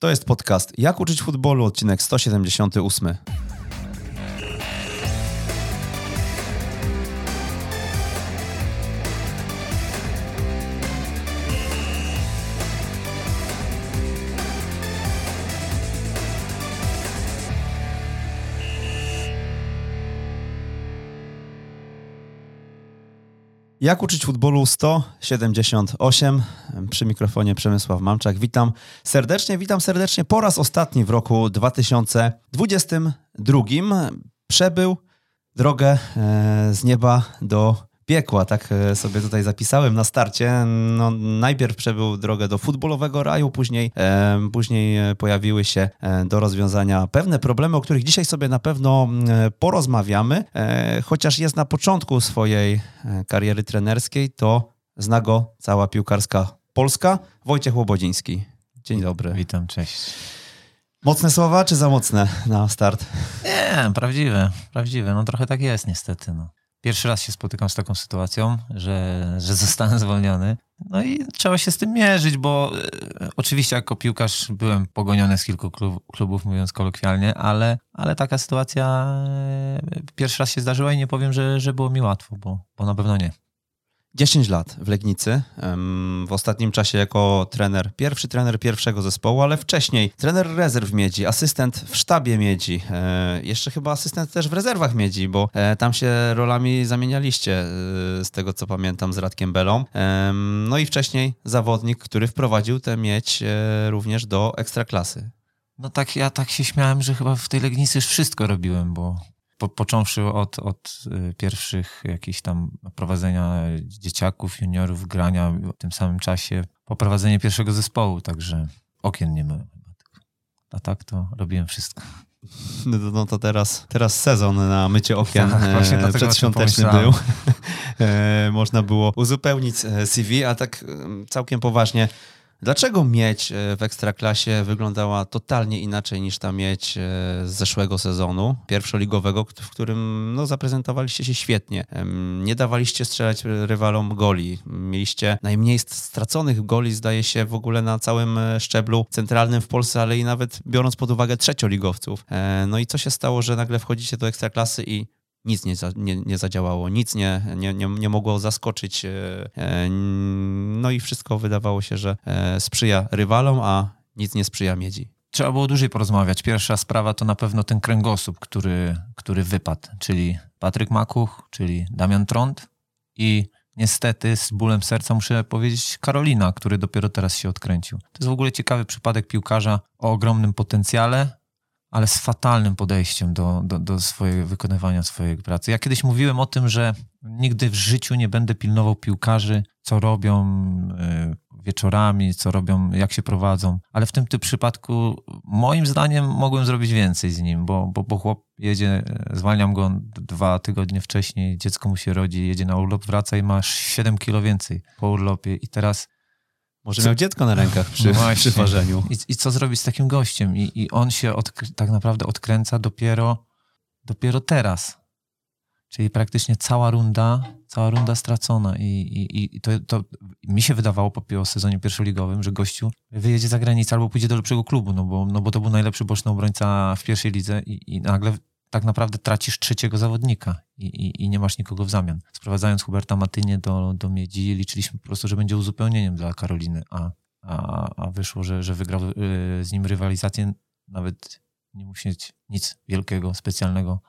To jest podcast Jak uczyć futbolu, odcinek 178. Jak uczyć futbolu 178. Przy mikrofonie Przemysław Mamczak. Witam serdecznie, witam serdecznie po raz ostatni w roku 2022. Przebył drogę e, z nieba do piekła, tak e, sobie tutaj zapisałem na starcie. No, najpierw przebył drogę do futbolowego raju, później, e, później e, pojawiły się e, do rozwiązania pewne problemy, o których dzisiaj sobie na pewno porozmawiamy. E, chociaż jest na początku swojej kariery trenerskiej, to zna go cała piłkarska Polska. Wojciech Łobodziński. Dzień dobry. Witam, cześć. Mocne słowa, czy za mocne na start? Nie, prawdziwe, prawdziwe. No trochę tak jest niestety. No. Pierwszy raz się spotykam z taką sytuacją, że, że zostanę zwolniony. No i trzeba się z tym mierzyć, bo e, oczywiście jako piłkarz byłem pogoniony z kilku klub, klubów, mówiąc kolokwialnie, ale, ale taka sytuacja e, pierwszy raz się zdarzyła i nie powiem, że, że było mi łatwo, bo, bo na pewno nie. 10 lat w Legnicy, w ostatnim czasie jako trener, pierwszy trener pierwszego zespołu, ale wcześniej trener rezerw Miedzi, asystent w sztabie Miedzi, e, jeszcze chyba asystent też w rezerwach Miedzi, bo e, tam się rolami zamienialiście, e, z tego co pamiętam, z Radkiem Belą. No i wcześniej zawodnik, który wprowadził tę Miedź również do ekstraklasy. No tak, ja tak się śmiałem, że chyba w tej Legnicy już wszystko robiłem, bo po, począwszy od, od y, pierwszych jakichś tam prowadzenia dzieciaków, juniorów, grania w tym samym czasie, poprowadzenie pierwszego zespołu, także okien nie myłem. A tak to robiłem wszystko. No, no to teraz, teraz sezon na mycie okien tak, e, przedświąteczny był. E, można było uzupełnić e, CV, a tak całkiem poważnie Dlaczego mieć e, w Ekstraklasie wyglądała totalnie inaczej niż ta mieć e, z zeszłego sezonu, pierwszoligowego, w którym no, zaprezentowaliście się świetnie. Nie dawaliście strzelać rywalom goli. Mieliście najmniej straconych goli, zdaje się, w ogóle na całym e, szczeblu centralnym w Polsce, ale i nawet biorąc pod uwagę trzecioligowców. No i co się stało, że nagle wchodzicie do Ekstraklasy i nic nie, nie, nie zadziałało, nic nie, nie, nie, nie mogło zaskoczyć. E, e, no i wszystko wydawało się, że e, sprzyja rywalom, a nic nie sprzyja miedzi. Trzeba było dłużej porozmawiać. Pierwsza sprawa to na pewno ten kręgosłup, który, który wypadł, czyli Patryk Makuch, czyli Damian Trąd i niestety z bólem serca muszę powiedzieć Karolina, który dopiero teraz się odkręcił. To jest w ogóle ciekawy przypadek piłkarza o ogromnym potencjale, ale z fatalnym podejściem do, do, do swojego wykonywania swojej pracy. Ja kiedyś mówiłem o tym, że nigdy w życiu nie będę pilnował piłkarzy, co robią y, wieczorami, co robią, jak się prowadzą, ale w tym, tym przypadku moim zdaniem mogłem zrobić więcej z nim, bo, bo, bo chłop jedzie, zwalniam go dwa tygodnie wcześniej, dziecko mu się rodzi, jedzie na urlop, wraca i masz 7 kilo więcej po urlopie i teraz może miał dziecko na rękach przy, no przy ważeniu. I, I, co zrobić z takim gościem? I, i on się tak naprawdę odkręca dopiero, dopiero teraz. Czyli praktycznie cała runda, cała runda stracona. I, i, i to, to mi się wydawało po sezonie pierwszoligowym, że gościu wyjedzie za granicę albo pójdzie do lepszego klubu, no bo, no bo to był najlepszy boczny obrońca w pierwszej lidze i, i nagle tak naprawdę tracisz trzeciego zawodnika i, i, nie masz nikogo w zamian. Sprowadzając Huberta Matynię do, do Miedzi, liczyliśmy po prostu, że będzie uzupełnieniem dla Karoliny, a, a, a wyszło, że, że wygrał y, z nim rywalizację, nawet nie musi mieć nic wielkiego, specjalnego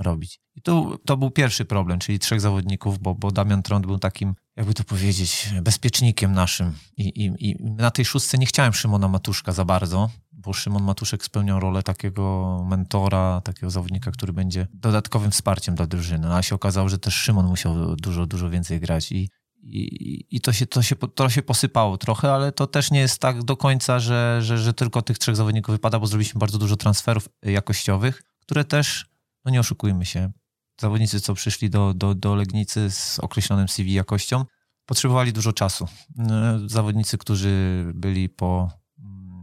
robić. I to, to był pierwszy problem, czyli trzech zawodników, bo, bo Damian Trąd był takim, jakby to powiedzieć, bezpiecznikiem naszym. I, i, I na tej szóstce nie chciałem Szymona Matuszka za bardzo, bo Szymon Matuszek spełniał rolę takiego mentora, takiego zawodnika, który będzie dodatkowym wsparciem dla drużyny. A się okazało, że też Szymon musiał dużo, dużo więcej grać i, i, i to, się, to, się, to się posypało trochę, ale to też nie jest tak do końca, że, że, że tylko tych trzech zawodników wypada, bo zrobiliśmy bardzo dużo transferów jakościowych, które też, no nie oszukujmy się, zawodnicy, co przyszli do, do, do Legnicy z określonym CV jakością, potrzebowali dużo czasu. Zawodnicy, którzy byli po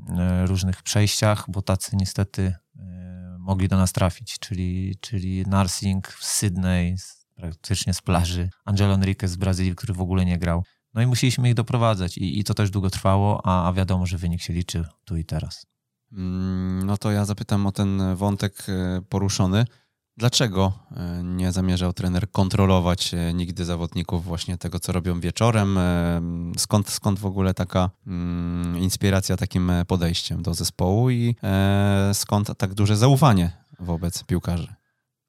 E, różnych przejściach, bo tacy niestety e, mogli do nas trafić, czyli, czyli Narsing w Sydney, praktycznie z plaży, Angelo Enriquez z Brazylii, który w ogóle nie grał. No i musieliśmy ich doprowadzać i, i to też długo trwało, a, a wiadomo, że wynik się liczy tu i teraz. Mm, no to ja zapytam o ten wątek e, poruszony. Dlaczego e, nie zamierzał trener kontrolować e, nigdy zawodników właśnie tego, co robią wieczorem? Skąd, skąd w ogóle taka mm, inspiracja takim podejściem do zespołu i skąd tak duże zaufanie wobec piłkarzy?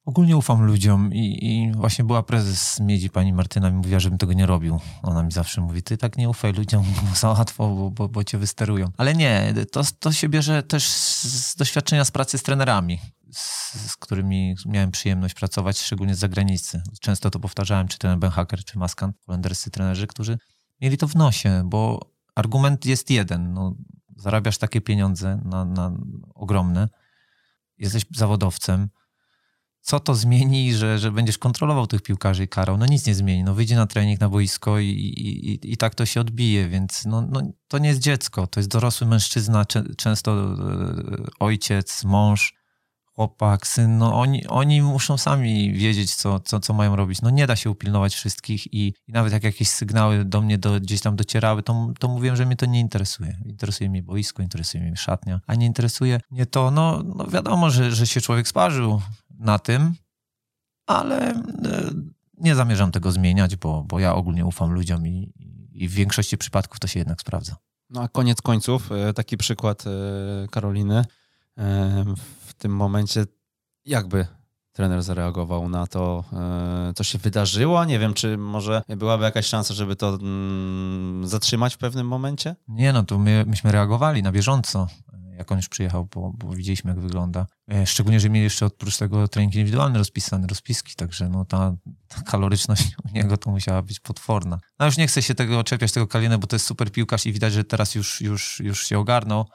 Ogólnie ufam ludziom i, i, właśnie była prezes Miedzi, pani Martyna mi mówiła, żebym tego nie robił. Ona mi zawsze mówi, ty tak nie ufaj ludziom, za łatwo, bo, bo, bo cię wysterują. Ale nie, to, to się bierze też z doświadczenia z pracy z trenerami, z, z którymi miałem przyjemność pracować, szczególnie z zagranicy. Często to powtarzałem, czy ten Ben Hacker, czy Maskan, holenderscy trenerzy, którzy mieli to w nosie, bo argument jest jeden. No, zarabiasz takie pieniądze na, na ogromne, jesteś zawodowcem, co to zmieni, że, że będziesz kontrolował tych piłkarzy i karał? No nic nie zmieni. No wyjdzie na trening, na boisko i, i, i tak to się odbije, więc no, no, to nie jest dziecko, to jest dorosły mężczyzna, często e, ojciec, mąż, chłopak, syn, no oni, oni muszą sami wiedzieć, co, co, co mają robić. No nie da się upilnować wszystkich i, i nawet jak jakieś sygnały do mnie do, gdzieś tam docierały, to, to mówiłem, że mnie to nie interesuje. Interesuje mnie boisko, interesuje mnie szatnia, a nie interesuje mnie to, no, no wiadomo, że, że się człowiek sparzył, na tym, ale e, nie zamierzam tego zmieniać, bo, bo ja ogólnie ufam ludziom i, i w większości przypadków to się jednak sprawdza. No a koniec końców, e, taki przykład e, Karoliny. W tym momencie jakby trener zareagował na to, co się wydarzyło? Nie wiem, czy może byłaby jakaś szansa, żeby to mm, zatrzymać w pewnym momencie? Nie, no to my, myśmy reagowali na bieżąco jak on już przyjechał, bo, bo widzieliśmy, jak wygląda. E, szczególnie, że mieli jeszcze oprócz tego trening indywidualny rozpisane, rozpiski, także no ta, ta kaloryczność u niego to musiała być potworna. No już nie chcę się tego czepiać, tego Kaliny, bo to jest super piłkarz i widać, że teraz już, już, już się ogarnął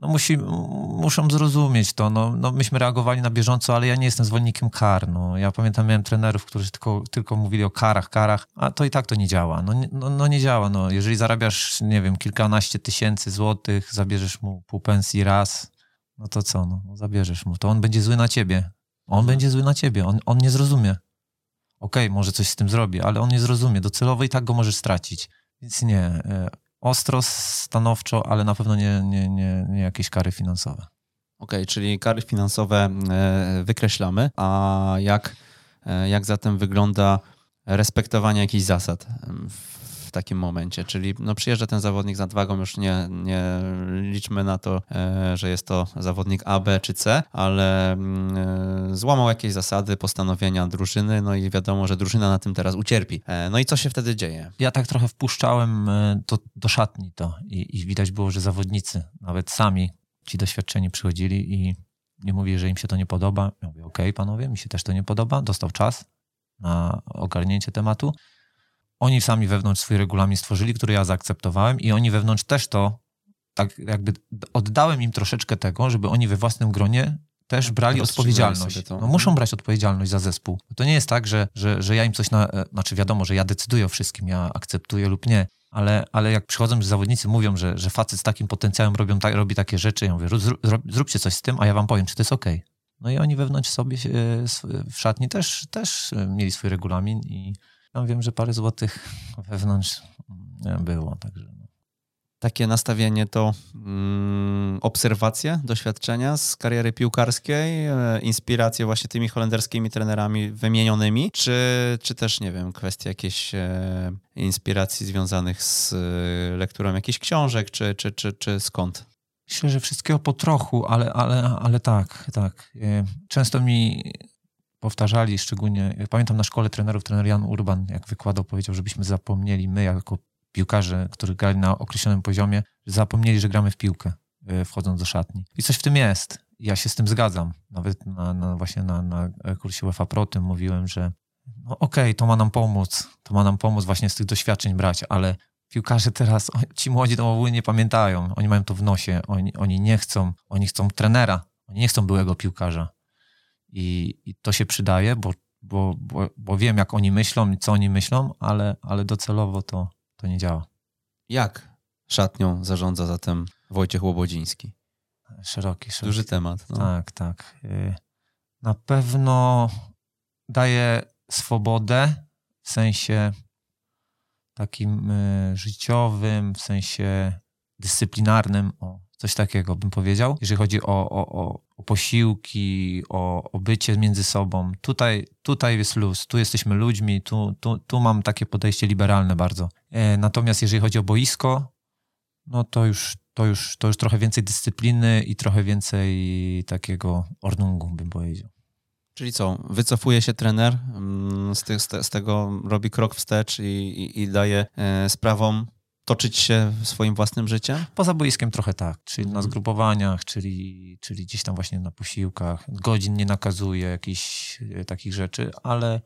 no musi, muszą zrozumieć to. No, no myśmy reagowali na bieżąco, ale ja nie jestem zwolennikiem kar. No. Ja pamiętam, miałem trenerów, którzy tylko, tylko mówili o karach, karach, a to i tak to nie działa. No, no, no nie działa. No. Jeżeli zarabiasz, nie wiem, kilkanaście tysięcy złotych, zabierzesz mu pół pensji raz, no to co? No, no zabierzesz mu. To on będzie zły na ciebie. On będzie zły na ciebie. On, on nie zrozumie. Okej, okay, może coś z tym zrobi, ale on nie zrozumie. Docelowo i tak go możesz stracić. Więc nie. Ostro, stanowczo, ale na pewno nie, nie, nie, nie jakieś kary finansowe. Okej, okay, czyli kary finansowe e, wykreślamy, a jak, e, jak zatem wygląda respektowanie jakichś zasad w takim momencie. Czyli no, przyjeżdża ten zawodnik z nadwagą, już nie, nie liczmy na to, e, że jest to zawodnik A, B czy C, ale mm, e, złamał jakieś zasady, postanowienia drużyny, no i wiadomo, że drużyna na tym teraz ucierpi. E, no i co się wtedy dzieje? Ja tak trochę wpuszczałem do, do szatni to i, i widać było, że zawodnicy, nawet sami ci doświadczeni przychodzili i nie mówię, że im się to nie podoba. Ja mówię, okej, okay, panowie, mi się też to nie podoba. Dostał czas na ogarnięcie tematu oni sami wewnątrz swój regulamin stworzyli, który ja zaakceptowałem i oni wewnątrz też to, tak jakby oddałem im troszeczkę tego, żeby oni we własnym gronie też brali odpowiedzialność. No, muszą brać odpowiedzialność za zespół. To nie jest tak, że, że, że ja im coś na... E, znaczy wiadomo, że ja decyduję o wszystkim, ja akceptuję lub nie, ale, ale jak przychodzą zawodnicy, mówią, że, że facet z takim potencjałem robią, ta, robi takie rzeczy, ja mówię, zrób, zróbcie coś z tym, a ja wam powiem, czy to jest ok. No i oni wewnątrz sobie w szatni też, też mieli swój regulamin i no wiem, że parę złotych wewnątrz było, także... No. Takie nastawienie to mm, obserwacje, doświadczenia z kariery piłkarskiej, e, inspiracje właśnie tymi holenderskimi trenerami wymienionymi, czy, czy też, nie wiem, kwestie jakieś e, inspiracji związanych z e, lekturą jakichś książek, czy, czy, czy, czy skąd? Myślę, że wszystkiego po trochu, ale, ale, ale tak, tak. Często mi powtarzali, szczególnie, pamiętam na szkole trenerów, trener Jan Urban, jak wykładał, powiedział, żebyśmy zapomnieli, my jako piłkarze, którzy grali na określonym poziomie, zapomnieli, że gramy w piłkę, e, wchodząc do szatni. I coś w tym jest. Ja się z tym zgadzam. Nawet na, na właśnie na, na kursie UEFA Pro tym mówiłem, że no okej, okay, to ma nam pomóc, to ma nam pomóc właśnie z tych doświadczeń brać, ale piłkarze teraz, ci młodzi ogóle nie pamiętają. Oni mają to w nosie, oni, oni nie chcą, oni chcą trenera, oni nie chcą byłego piłkarza i, i to się przydaje, bo, bo, bo, bo, wiem, jak oni myślą i co oni myślą, ale, ale docelowo to, to nie działa. Jak szatnią zarządza zatem Wojciech Łobodziński? Szeroki, szeroki. Duży temat. No. Tak, tak. Y, na pewno daje swobodę w sensie takim y, życiowym, w sensie dyscyplinarnym. O, Coś takiego bym powiedział. Jeżeli chodzi o, o, o posiłki, o, o bycie między sobą, tutaj, tutaj jest luz, tu jesteśmy ludźmi, tu, tu, tu mam takie podejście liberalne bardzo. E, natomiast jeżeli chodzi o boisko, no to już, to, już, to już trochę więcej dyscypliny i trochę więcej takiego ordnungu, bym powiedział. Czyli co, wycofuje się trener mm, z, tych, z, tego, robi krok wstecz i, i, i daje e, sprawom toczyć się swoim własnym życiem? Poza boiskiem trochę tak, czyli na mhm. zgrupowaniach, czyli, czyli gdzieś tam właśnie na posiłkach. Godzin nie nakazuje jakichś e, takich rzeczy, ale,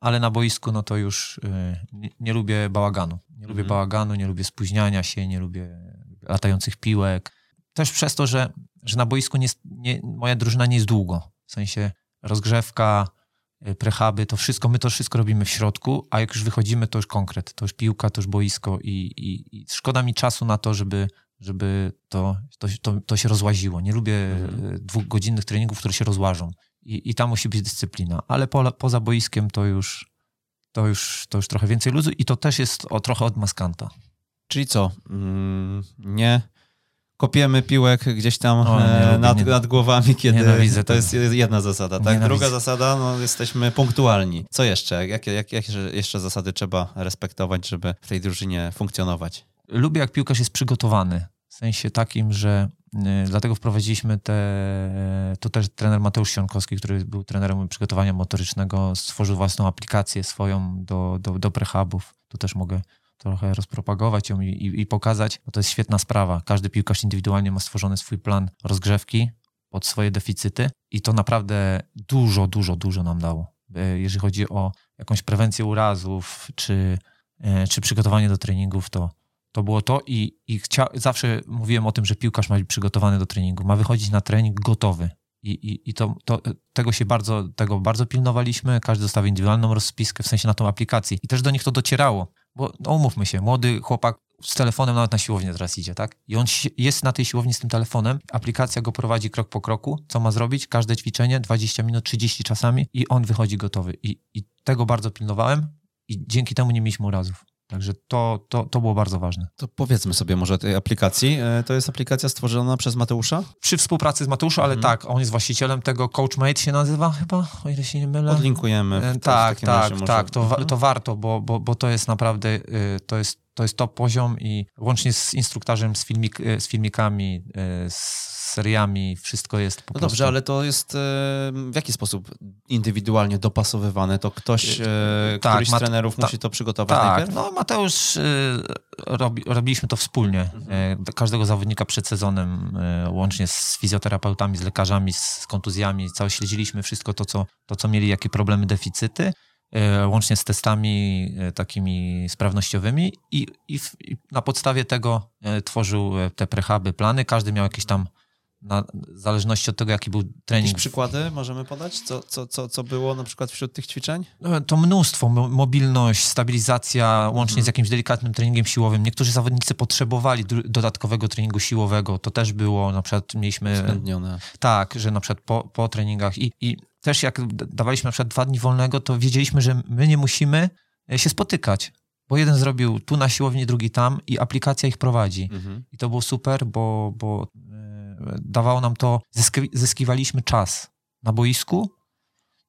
ale na boisku no to już e, nie, nie lubię bałaganu. Nie lubię mhm. bałaganu, nie lubię spóźniania się, nie lubię latających piłek. Też przez to, że, że na boisku nie, nie, moja drużyna nie jest długo. W sensie rozgrzewka, prehaby, to wszystko, my to wszystko robimy w środku, a jak już wychodzimy, to już konkret, to już piłka, to już boisko i, i, i szkoda mi czasu na to, żeby, żeby to, to, to, to się rozłaziło. Nie lubię mhm. Y, dwugodzinnych treningów, które się rozłażą i, i tam musi być dyscyplina, ale po, poza boiskiem to już, to, już, to już trochę więcej luzu i to też jest o, trochę od maskanta. Czyli co? Mm, nie kopiemy piłek gdzieś tam o, e, nad, nad, głowami, kiedy to tego. jest jedna zasada, tak? Druga zasada, no jesteśmy punktualni. Co jeszcze? Jakie, jak, jakie jeszcze zasady trzeba respektować, żeby w tej drużynie funkcjonować? Lubię, jak piłkarz jest przygotowany. W sensie takim, że y, dlatego wprowadziliśmy te, to też trener Mateusz Sionkowski, który był trenerem przygotowania motorycznego, stworzył własną aplikację swoją do, do, do prehubów. Tu też mogę trochę rozpropagować ją i, i, i pokazać, bo to jest świetna sprawa. Każdy piłkarz indywidualnie ma stworzony swój plan rozgrzewki pod swoje deficyty i to naprawdę dużo, dużo, dużo nam dało. E, jeżeli chodzi o jakąś prewencję urazów, czy, e, czy przygotowanie do treningów, to, to było to i, i chcia, zawsze mówiłem o tym, że piłkarz ma być przygotowany do treningu, ma wychodzić na trening gotowy. I, i, i to, to, tego się bardzo, tego bardzo pilnowaliśmy. Każdy dostał indywidualną rozpiskę, w sensie na tą aplikację. I też do nich to docierało. Bo no, umówmy się, młody chłopak z telefonem nawet na siłownię teraz idzie, tak? I on jest na tej siłowni z tym telefonem, aplikacja go prowadzi krok po kroku, co ma zrobić, każde ćwiczenie, 20 minut, 30 czasami i on wychodzi gotowy. I, i tego bardzo pilnowałem i dzięki temu nie mieliśmy urazów. Także to, to, to było bardzo ważne. To powiedzmy sobie może tej aplikacji. E, to jest aplikacja stworzona przez Mateusza? Przy współpracy z Mateuszem, ale mhm. tak, on jest właścicielem tego, CoachMate się nazywa chyba, o ile się nie mylę. Odlinkujemy. E, tak, tak, tak, to, mhm. to warto, bo, bo, bo to jest naprawdę, y, to jest, to jest top poziom i łącznie z instruktarzem, z, filmik, z filmikami, y, z seriami, wszystko jest po no prostu... dobrze, ale to jest e, w jaki sposób indywidualnie dopasowywane? To ktoś, e, tak, któryś z trenerów ta, musi to przygotować tak, najpierw? no Mateusz, e, robi, robiliśmy to wspólnie. Mhm. Każdego zawodnika przed sezonem, łącznie z fizjoterapeutami, z lekarzami, z kontuzjami, cały śledziliśmy wszystko to, co, to, co mieli, jakie problemy, deficyty łącznie z testami takimi sprawnościowymi i, i, w, i, na podstawie tego tworzył te prehaby, plany. Każdy miał jakieś tam na, w zależności od tego, jaki był trening. Jakieś przykłady możemy podać? Co, co, co, co było na przykład wśród tych ćwiczeń? No, to mnóstwo. Mobilność, stabilizacja, łącznie hmm. z jakimś delikatnym treningiem siłowym. Niektórzy zawodnicy potrzebowali dodatkowego treningu siłowego. To też było, na przykład mieliśmy... Uwzględnione. Tak, że na przykład po, po treningach i, i też jak dawaliśmy na przykład dwa dni wolnego, to wiedzieliśmy, że my nie musimy e, się spotykać bo jeden zrobił tu na siłowni, drugi tam i aplikacja ich prowadzi. Mhm. I to było super, bo, bo dawało nam to, zyski, zyskiwaliśmy czas na boisku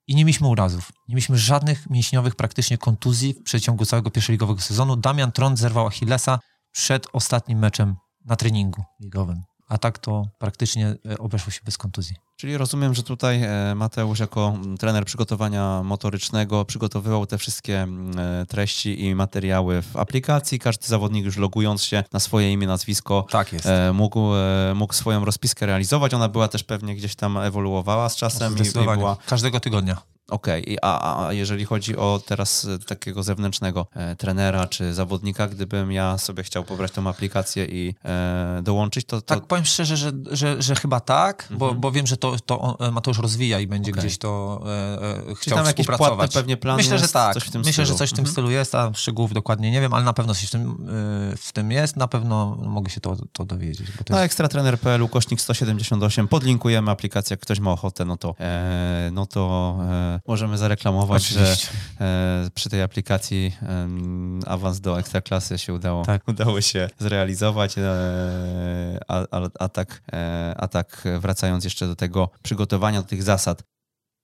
i nie mieliśmy urazów. Nie mieliśmy żadnych mięśniowych praktycznie kontuzji w przeciągu całego pierwszoligowego sezonu. Damian Trąd zerwał Achillesa przed ostatnim meczem na treningu ligowym a tak to praktycznie e, obeszło się bez kontuzji. Czyli rozumiem, że tutaj e, Mateusz jako trener przygotowania motorycznego przygotowywał te wszystkie e, treści i materiały w aplikacji. Każdy zawodnik już logując się na swoje imię, nazwisko tak jest. Mógł, mógł swoją rozpiskę realizować. Ona była też pewnie gdzieś tam ewoluowała z czasem i, i była... Każdego tygodnia. Okej, okay. a, a jeżeli chodzi o teraz e, takiego zewnętrznego e, trenera czy zawodnika, gdybym ja sobie chciał pobrać tą aplikację i e, dołączyć, to, to... Tak, powiem szczerze, że, że, że chyba tak, mhm. bo, bo wiem, że to, to e, Mateusz rozwija i będzie okay. gdzieś to e, chciał tam współpracować. Jakieś pewnie plany Myślę, że tak. W tym Myślę, stylu. że coś w tym mhm. stylu jest, a szczegółów dokładnie nie wiem, ale na pewno coś w tym, w tym jest. Na pewno mogę się to, to dowiedzieć. Bo na jest... ekstratrener.pl, kośnik 178, podlinkujemy aplikację, jak ktoś ma ochotę, no to, e, no to możemy, możemy zareklamować, Oczywiście. że e, przy tej aplikacji e, awans do ekstraklasy się udało, tak. udało się zrealizować, e, a, a, a, tak, e, a tak wracając jeszcze do tego przygotowania, do tych zasad,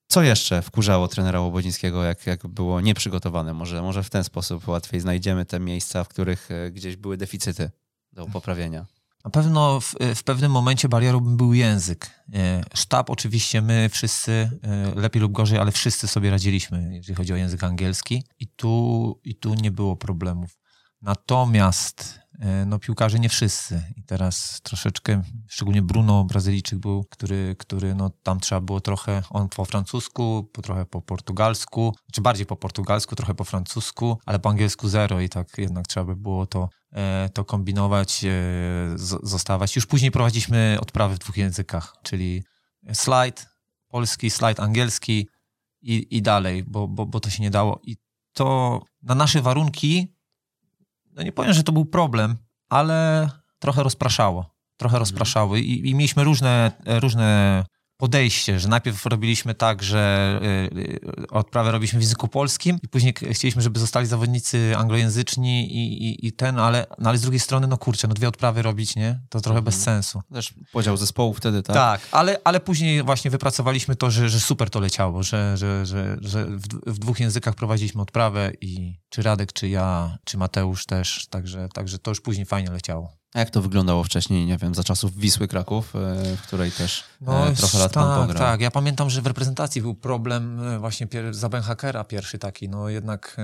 co jeszcze wkurzało trenera Łobodzińskiego, jak, jak było nieprzygotowane? Może, może w ten sposób łatwiej znajdziemy te miejsca, w których e, gdzieś były deficyty do poprawienia. Na pewno w, w, pewnym momencie barierą był język. E, sztab oczywiście, my wszyscy, e, lepiej lub gorzej, ale wszyscy sobie radziliśmy, jeżeli chodzi o język angielski i tu, i tu nie było problemów. Natomiast e, no, piłkarze nie wszyscy. I teraz troszeczkę, szczególnie Bruno, Brazylijczyk był, który, który no, tam trzeba było trochę, on po francusku, po, trochę po portugalsku, czy bardziej po portugalsku, trochę po francusku, ale po angielsku zero i tak jednak trzeba by było to, to kombinować, e, zostawać. Już później prowadziliśmy odprawy w dwóch językach, czyli slajd polski, slajd angielski i, i dalej, bo, bo, bo to się nie dało. I to na nasze warunki no nie powiem, że to był problem, ale trochę rozpraszało. Trochę rozpraszało i, i mieliśmy różne, różne podejście, że najpierw robiliśmy tak, że y, y, odprawę robiliśmy w języku polskim i później chcieliśmy, żeby zostali zawodnicy anglojęzyczni i, i, i ten, ale, no ale z drugiej strony, no kurczę, no dwie odprawy robić, nie? To trochę bez mhm. sensu. Też podział zespołu wtedy, tak? Tak, ale, ale później właśnie wypracowaliśmy to, że, że super to leciało, że, że, że, że w, w dwóch językach prowadziliśmy odprawę i czy Radek, czy ja, czy Mateusz też, także, także to już później fajnie leciało. A jak to wyglądało wcześniej, nie wiem, za czasów Wisły Kraków, e, w której też no, trochę lat tak, pan pograł? Tak, ja pamiętam, że w reprezentacji był problem e, właśnie za Benhakera pierwszy taki, no jednak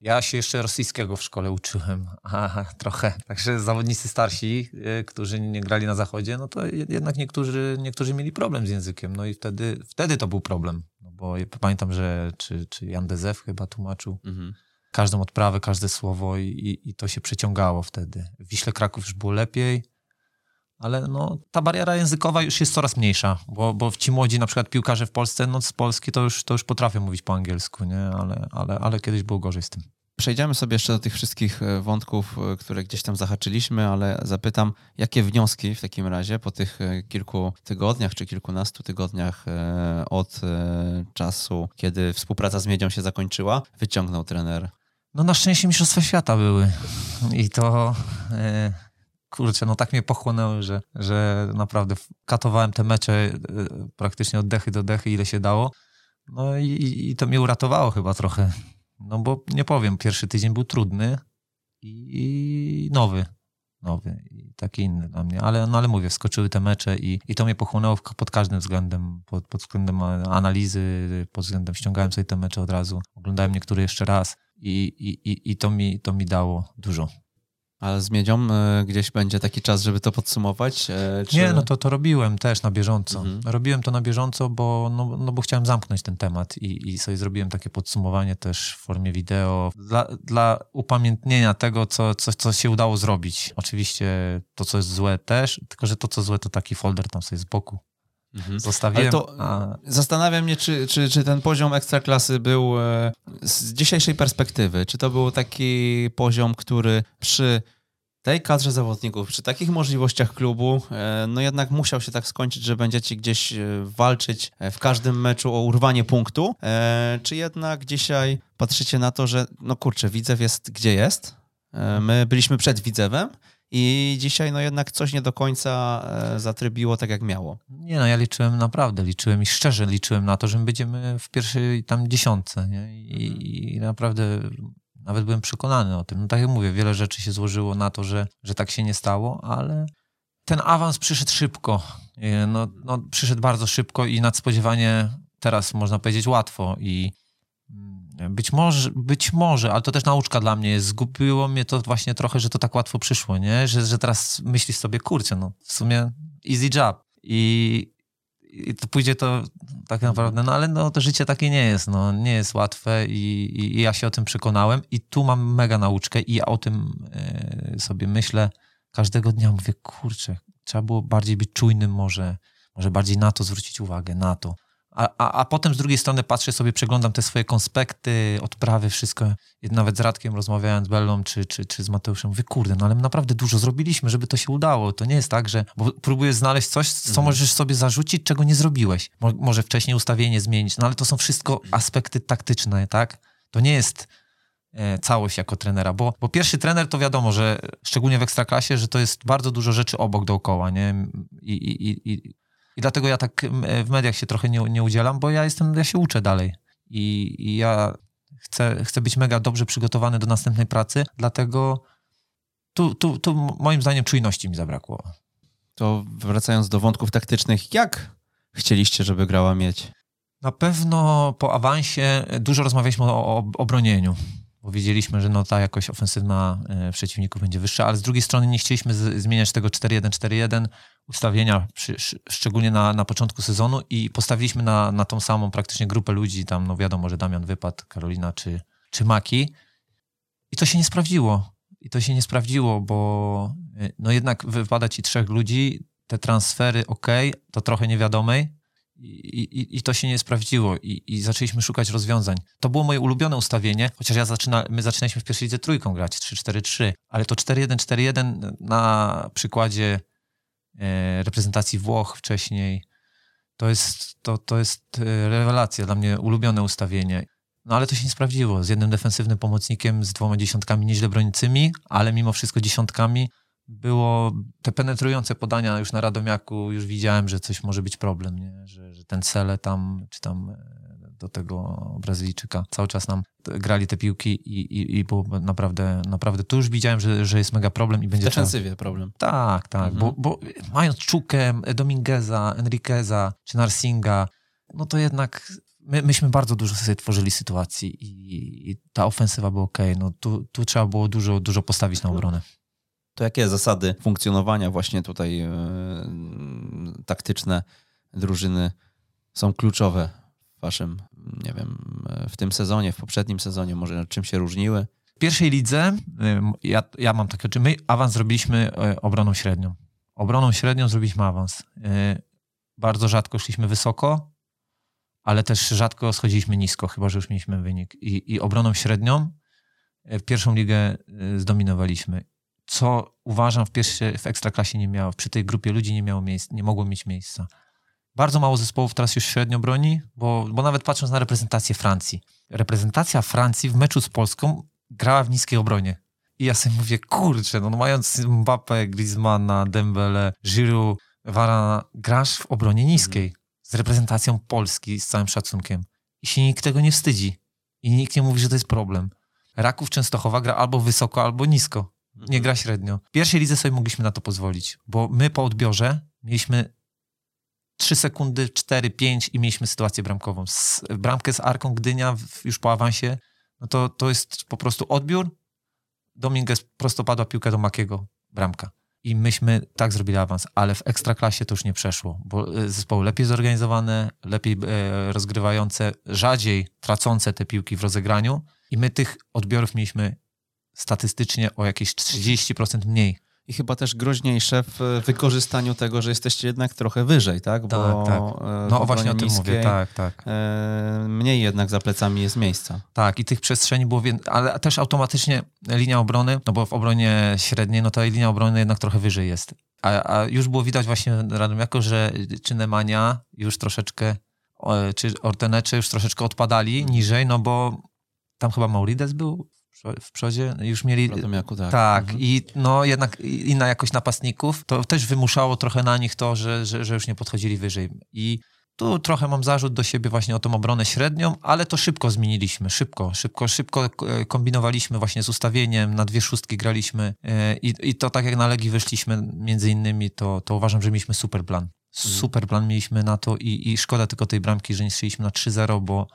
ja się jeszcze rosyjskiego w szkole uczyłem, Aha, trochę. Także zawodnicy starsi, którzy nie grali na zachodzie, no to jednak niektórzy, niektórzy mieli problem z językiem, no i wtedy, wtedy to był problem, no bo pamiętam, że czy, czy Jan Dezew chyba tłumaczył, mhm każdą odprawę, każde słowo i, i, to się przeciągało wtedy. W Wiśle Kraków już było lepiej, ale no, ta bariera językowa już jest coraz mniejsza, bo, bo ci młodzi na przykład piłkarze w Polsce, no z Polski to już, to już potrafią mówić po angielsku, nie? Ale, ale, ale kiedyś było gorzej z tym. Przejdziemy sobie jeszcze do tych wszystkich e, wątków, e, które gdzieś tam zahaczyliśmy, ale zapytam, jakie wnioski w takim razie po tych e, kilku tygodniach czy kilkunastu tygodniach od czasu, kiedy współpraca z Miedzią się zakończyła, wyciągnął trener no na szczęście Mistrzostwa Świata były. I to... E, kurczę, no tak mnie pochłonęły, że, że naprawdę katowałem te mecze e, praktycznie od dechy do dechy, ile się dało. No i, i to mnie uratowało chyba trochę. No bo nie powiem, pierwszy tydzień był trudny i, nowy. Nowy i taki inny dla mnie. Ale, no ale mówię, wskoczyły te mecze i, i to mnie pochłonęło pod każdym względem. Pod, pod względem analizy, pod względem ściągałem sobie te mecze od razu. Oglądałem niektóre jeszcze raz i, i, i to, mi, to mi dało dużo. Ale z miedzią y, gdzieś będzie taki czas, żeby to podsumować? Y, czy... Nie, no to, to robiłem też na bieżąco. Mhm. Robiłem to na bieżąco, bo, no, no bo chciałem zamknąć ten temat i, i sobie zrobiłem takie podsumowanie też w formie wideo dla, dla upamiętnienia tego, co, co, co się udało zrobić. Oczywiście to, co jest złe też, tylko że to, co złe, to taki folder tam sobie z boku Mhm. Zostawiłem. to a... Zastanawiam mnie, czy, czy, czy ten poziom ekstraklasy był e, z dzisiejszej perspektywy, czy to był taki poziom, który przy tej kadrze zawodników, przy takich możliwościach klubu, e, no jednak musiał się tak skończyć, że będziecie gdzieś e, walczyć w każdym meczu o urwanie punktu, czy jednak dzisiaj patrzycie na to, że no kurczę, Widzew jest gdzie jest, my byliśmy przed Widzewem, i dzisiaj no jednak coś nie do końca e, zatrybiło tak, jak miało. Nie no, ja liczyłem naprawdę, liczyłem i szczerze liczyłem na to, że my będziemy w pierwszej tam dziesiątce. Nie? I, I, naprawdę nawet byłem przekonany o tym. No tak jak mówię, wiele rzeczy się złożyło na to, że, że tak się nie stało, ale ten awans przyszedł szybko. No, no, przyszedł bardzo szybko i nadspodziewanie teraz można powiedzieć łatwo i być może, być może, ale to też nauczka dla mnie jest. Zgubiło mnie to właśnie trochę, że to tak łatwo przyszło, nie? Że, że teraz myślisz sobie, kurczę, no w sumie easy job. I, i to pójdzie to tak naprawdę, no ale no, to życie takie nie jest, no nie jest łatwe i, i, i ja się o tym przekonałem i tu mam mega nauczkę i ja o tym y, sobie myślę każdego dnia. Mówię, kurczę, trzeba było bardziej być czujnym może, może bardziej na to zwrócić uwagę, na to A, a, a potem z drugiej strony patrzę sobie, przeglądam te swoje konspekty, odprawy, wszystko. Nawet z Radkiem rozmawiając z Bellą czy, czy, czy z Mateuszem, mówię, kurde, no ale naprawdę dużo zrobiliśmy, żeby to się udało. To nie jest tak, że bo próbujesz znaleźć coś, co mhm. możesz sobie zarzucić, czego nie zrobiłeś. Mo, może wcześniej ustawienie zmienić, no ale to są wszystko aspekty taktyczne, tak? To nie jest e, całość jako trenera, bo, bo pierwszy trener to wiadomo, że szczególnie w ekstraklasie, że to jest bardzo dużo rzeczy obok dookoła, nie? I, i, i, i dlatego ja tak w mediach się trochę nie, nie udzielam, bo ja jestem, ja się uczę dalej. I, i ja chcę, chcę być mega dobrze przygotowany do następnej pracy, dlatego tu, tu, tu moim zdaniem czujności mi zabrakło. To wracając do wątków taktycznych, jak chcieliście, żeby grała mieć? Na pewno po awansie dużo rozmawialiśmy o, o obronieniu bo wiedzieliśmy, że no ta jakość ofensywna e, przeciwników będzie wyższa, ale z drugiej strony nie chcieliśmy z, zmieniać tego 4-1-4-1 ustawienia, przy, szczególnie na, na początku sezonu i postawiliśmy na, na tą samą praktycznie grupę ludzi, tam no wiadomo, że Damian wypadł, Karolina czy, czy Maki i to się nie sprawdziło. I to się nie sprawdziło, bo e, no jednak wypada ci trzech ludzi, te transfery ok, to trochę niewiadomej, i, i, to się nie sprawdziło i, i, zaczęliśmy szukać rozwiązań. To było moje ulubione ustawienie, chociaż ja zaczyna, my zaczynaliśmy w pierwszej lidze trójką grać, 3-4-3, ale to 4-1-4-1 na przykładzie e, reprezentacji Włoch wcześniej, to jest, to, to jest e, rewelacja, dla mnie ulubione ustawienie. No ale to się nie sprawdziło. Z jednym defensywnym pomocnikiem, z dwoma dziesiątkami nieźle bronicymi, ale mimo wszystko dziesiątkami było te penetrujące podania już na Radomiaku, już widziałem, że coś może być problem, nie? Że, że ten Cele tam, czy tam e, do tego Brazylijczyka cały czas nam grali te piłki i, i, i było naprawdę, naprawdę, tu już widziałem, że, że jest mega problem i będzie... W defensywie trzeba... problem. Tak, tak, mhm. bo, bo mając Czukę, Domingueza, Enriqueza czy Narsinga, no to jednak my, myśmy bardzo dużo sobie tworzyli sytuacji i, i ta ofensywa była ok. No tu, tu trzeba było dużo, dużo postawić na obronę. To jakie zasady funkcjonowania właśnie tutaj yy, taktyczne drużyny są kluczowe w waszym, nie wiem, w tym sezonie, w poprzednim sezonie, może czym się różniły? W pierwszej lidze ja, ja mam takie, czy my awans zrobiliśmy e, obroną średnią. Obroną średnią zrobiliśmy awans. E, bardzo rzadko szliśmy wysoko, ale też rzadko schodziliśmy nisko, chyba że już mieliśmy wynik. I, i obroną średnią w pierwszą ligę zdominowaliśmy co uważam w pierwszej, w ekstraklasie nie miało, przy tej grupie ludzi nie miało miejsca, nie mogło mieć miejsca. Bardzo mało zespołów teraz już średnio broni, bo, bo nawet patrząc na reprezentację Francji. Reprezentacja Francji w meczu z Polską grała w niskiej obronie. I ja sobie mówię, kurczę, no mając Mbappé, Griezmana, Dembele, Giroud, Varana, grasz w obronie niskiej z reprezentacją Polski, z całym szacunkiem. I się nikt tego nie wstydzi. I nikt nie mówi, że to jest problem. Raków Częstochowa gra albo wysoko, albo nisko nie gra średnio. W pierwszej lidze sobie mogliśmy na to pozwolić, bo my po odbiorze mieliśmy 3 sekundy, 4, 5 i mieliśmy sytuację bramkową. Z, bramkę z Arką Gdynia już po awansie, no to, to jest po prostu odbiór. Dominguez prostopadła piłkę do Makiego, bramka. I myśmy tak zrobili awans, ale w ekstraklasie to już nie przeszło, bo e, zespoły lepiej zorganizowane, lepiej e, rozgrywające, rzadziej tracące te piłki w rozegraniu i my tych odbiorów mieliśmy statystycznie o jakieś 30% mniej. I chyba też groźniejsze w wykorzystaniu tego, że jesteście jednak trochę wyżej, tak? tak Bo tak, tak. No właśnie o tym mówię, tak, tak. E, mniej jednak za plecami jest miejsca. Tak, i tych przestrzeni było więcej, ale też automatycznie linia obrony, no bo w obronie średniej, no to linia obrony jednak trochę wyżej jest. A, a już było widać właśnie jako, że czy Nemania już troszeczkę, czy Ortenecze już troszeczkę odpadali niżej, no bo tam chyba Maurides był w przodzie już mieli... Radomiaku, tak. Tak, mhm. i no jednak inna jakość napastników, to też wymuszało trochę na nich to, że, że, że już nie podchodzili wyżej. I tu trochę mam zarzut do siebie właśnie o tą obronę średnią, ale to szybko zmieniliśmy, szybko, szybko, szybko e, kombinowaliśmy właśnie z ustawieniem, na dwie szóstki graliśmy e, i, i to tak jak na Legii wyszliśmy między innymi, to, to uważam, że mieliśmy super plan. Mhm. Super plan mieliśmy na to i, i szkoda tylko tej bramki, że nie strzeliśmy na 3-0, bo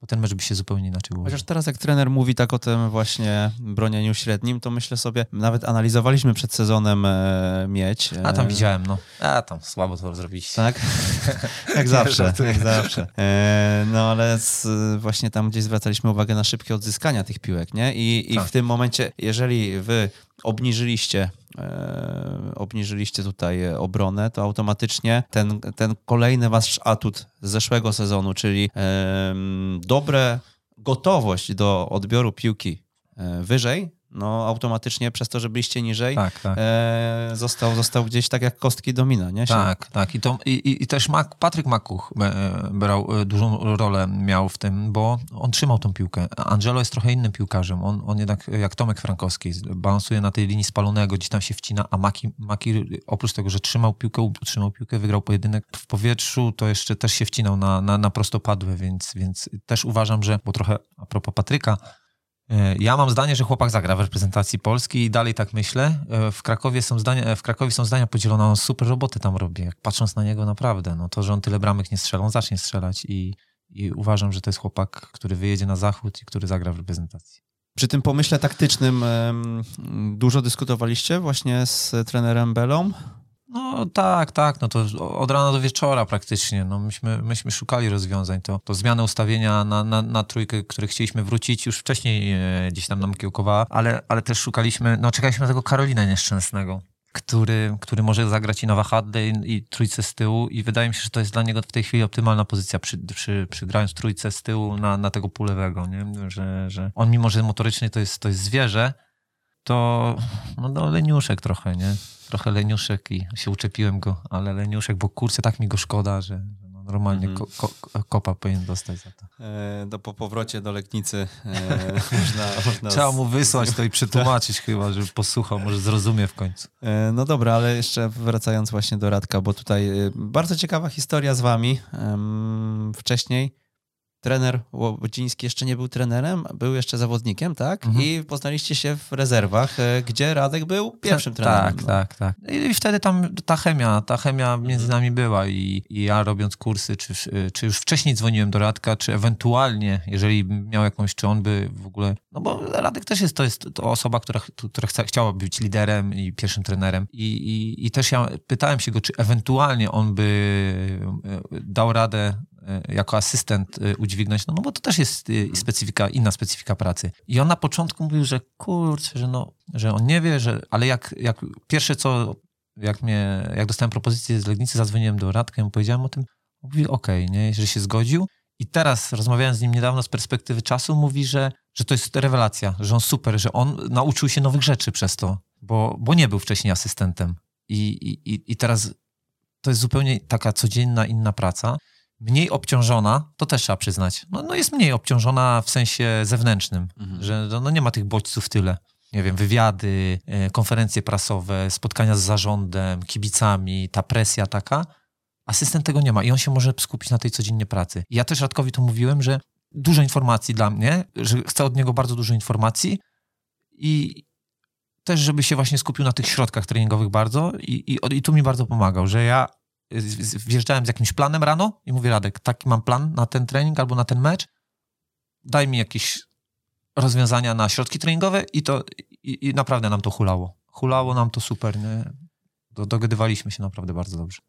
bo ten mecz by się zupełnie inaczej ułożył. Chociaż teraz jak trener mówi tak o tym właśnie bronieniu średnim, to myślę sobie, nawet analizowaliśmy przed sezonem e, mieć. E... A tam widziałem, no. A tam słabo to zrobiliście. Tak? jak zawsze, jak zawsze. E, no ale z, właśnie tam gdzieś zwracaliśmy uwagę na szybkie odzyskania tych piłek, nie? I, i tak. w tym momencie, jeżeli wy obniżyliście e, obniżyliście tutaj obronę, to automatycznie ten, ten kolejny wasz atut z zeszłego sezonu, czyli dobre gotowość do odbioru piłki e, wyżej, no automatycznie przez to, że byliście niżej, tak, tak. E, został, został gdzieś tak jak kostki domina, nie? Tak, tak. I, to, i, i też Mac, Patryk Makuch e, brał e, dużą rolę miał w tym, bo on trzymał tą piłkę. Angelo jest trochę innym piłkarzem. On, on jednak, jak Tomek Frankowski, balansuje na tej linii spalonego, gdzieś tam się wcina, a Maki, Maki oprócz tego, że trzymał piłkę, utrzymał piłkę, wygrał pojedynek w powietrzu, to jeszcze też się wcinał na, na, na prostopadłe, więc, więc też uważam, że, bo trochę a propos Patryka, ja mam zdanie, że chłopak zagra w reprezentacji Polski i dalej tak myślę. E, w Krakowie są zdania, e, w Krakowie są zdania podzielone, on super roboty tam robi. Jak patrząc na niego naprawdę, no to, że on tyle bramek nie strzela, on zacznie strzelać i, i uważam, że to jest chłopak, który wyjedzie na zachód i który zagra w reprezentacji. Przy tym pomyśle taktycznym dużo dyskutowaliście właśnie z trenerem Belą? No tak, tak, no to od rana do wieczora praktycznie. No myśmy, myśmy szukali rozwiązań. To, to zmiana ustawienia na, na, na trójkę, które chcieliśmy wrócić już wcześniej e, gdzieś tam nam kiełkowała, ale, ale też szukaliśmy, no czekaliśmy na tego Karolina Nieszczęsnego, który, który może zagrać i na wahadę i, trójce z tyłu i wydaje mi się, że to jest dla niego w tej chwili optymalna pozycja przy, przy, przy grając trójce z tyłu na, na tego pulewego, nie? Że, że on mimo, że motorycznie to jest, to jest zwierzę, to no, no leniuszek trochę, nie? Trochę leniuszek i się uczepiłem go, ale leniuszek, bo kurczę, tak mi go szkoda, że no, normalnie mm -hmm. ko, ko, kopa powinien dostać za to. E, do, po powrocie do Legnicy e, można, można... Trzeba mu wysłać to i przetłumaczyć chyba, żeby posłuchał, może zrozumie w końcu. E, no dobra, ale jeszcze wracając właśnie do Radka, bo tutaj e, bardzo ciekawa historia z wami. Wcześniej trener Łodziński jeszcze nie był trenerem, był jeszcze zawodnikiem, tak? Mhm. I poznaliście się w rezerwach, e, gdzie Radek był pierwszym trenerem. Tak, no. tak, tak. I wtedy tam ta chemia, ta chemia między mhm. nami była i, i, ja robiąc kursy, czy, czy już wcześniej dzwoniłem do Radka, czy ewentualnie, jeżeli miał jakąś, czy on by w ogóle, no bo Radek też jest, to jest to osoba, która, która chciała być liderem i pierwszym trenerem I, i, i też ja pytałem się go, czy ewentualnie on by e, dał radę E, jako asystent e, udźwignąć, no, no bo to też jest e, specyfika, inna specyfika pracy. I on na początku mówił, że kurczę, że, no, że on nie wie, że, ale jak, jak pierwsze co, jak, mnie, jak dostałem propozycję z Legnicy, zadzwoniłem do Radka i powiedziałem o tym, mówi okej, okay, nie, że się zgodził. I teraz rozmawiałem z nim niedawno z perspektywy czasu, mówi, że, że to jest rewelacja, że on super, że on nauczył się nowych rzeczy przez to, bo, bo nie był wcześniej asystentem. I, i, I teraz to jest zupełnie taka codzienna, inna praca mniej obciążona, to też trzeba przyznać. No, no jest mniej obciążona w sensie zewnętrznym, mhm. że no, nie ma tych bodźców tyle. Nie wiem, wywiady, e, konferencje prasowe, spotkania z zarządem, kibicami, ta presja taka. Asystent tego nie ma i on się może skupić na tej codziennie pracy. I ja też Radkowi to mówiłem, że dużo informacji dla mnie, że chcę od niego bardzo dużo informacji i też, żeby się właśnie skupił na tych środkach treningowych bardzo i, i, i tu mi bardzo pomagał, że ja wjeżdżałem z jakimś planem rano i mówię, Radek, taki mam plan na ten trening albo na ten mecz, daj mi jakieś rozwiązania na środki treningowe i to i, i naprawdę nam to hulało. Hulało nam to super, nie? Dogadywaliśmy się naprawdę bardzo dobrze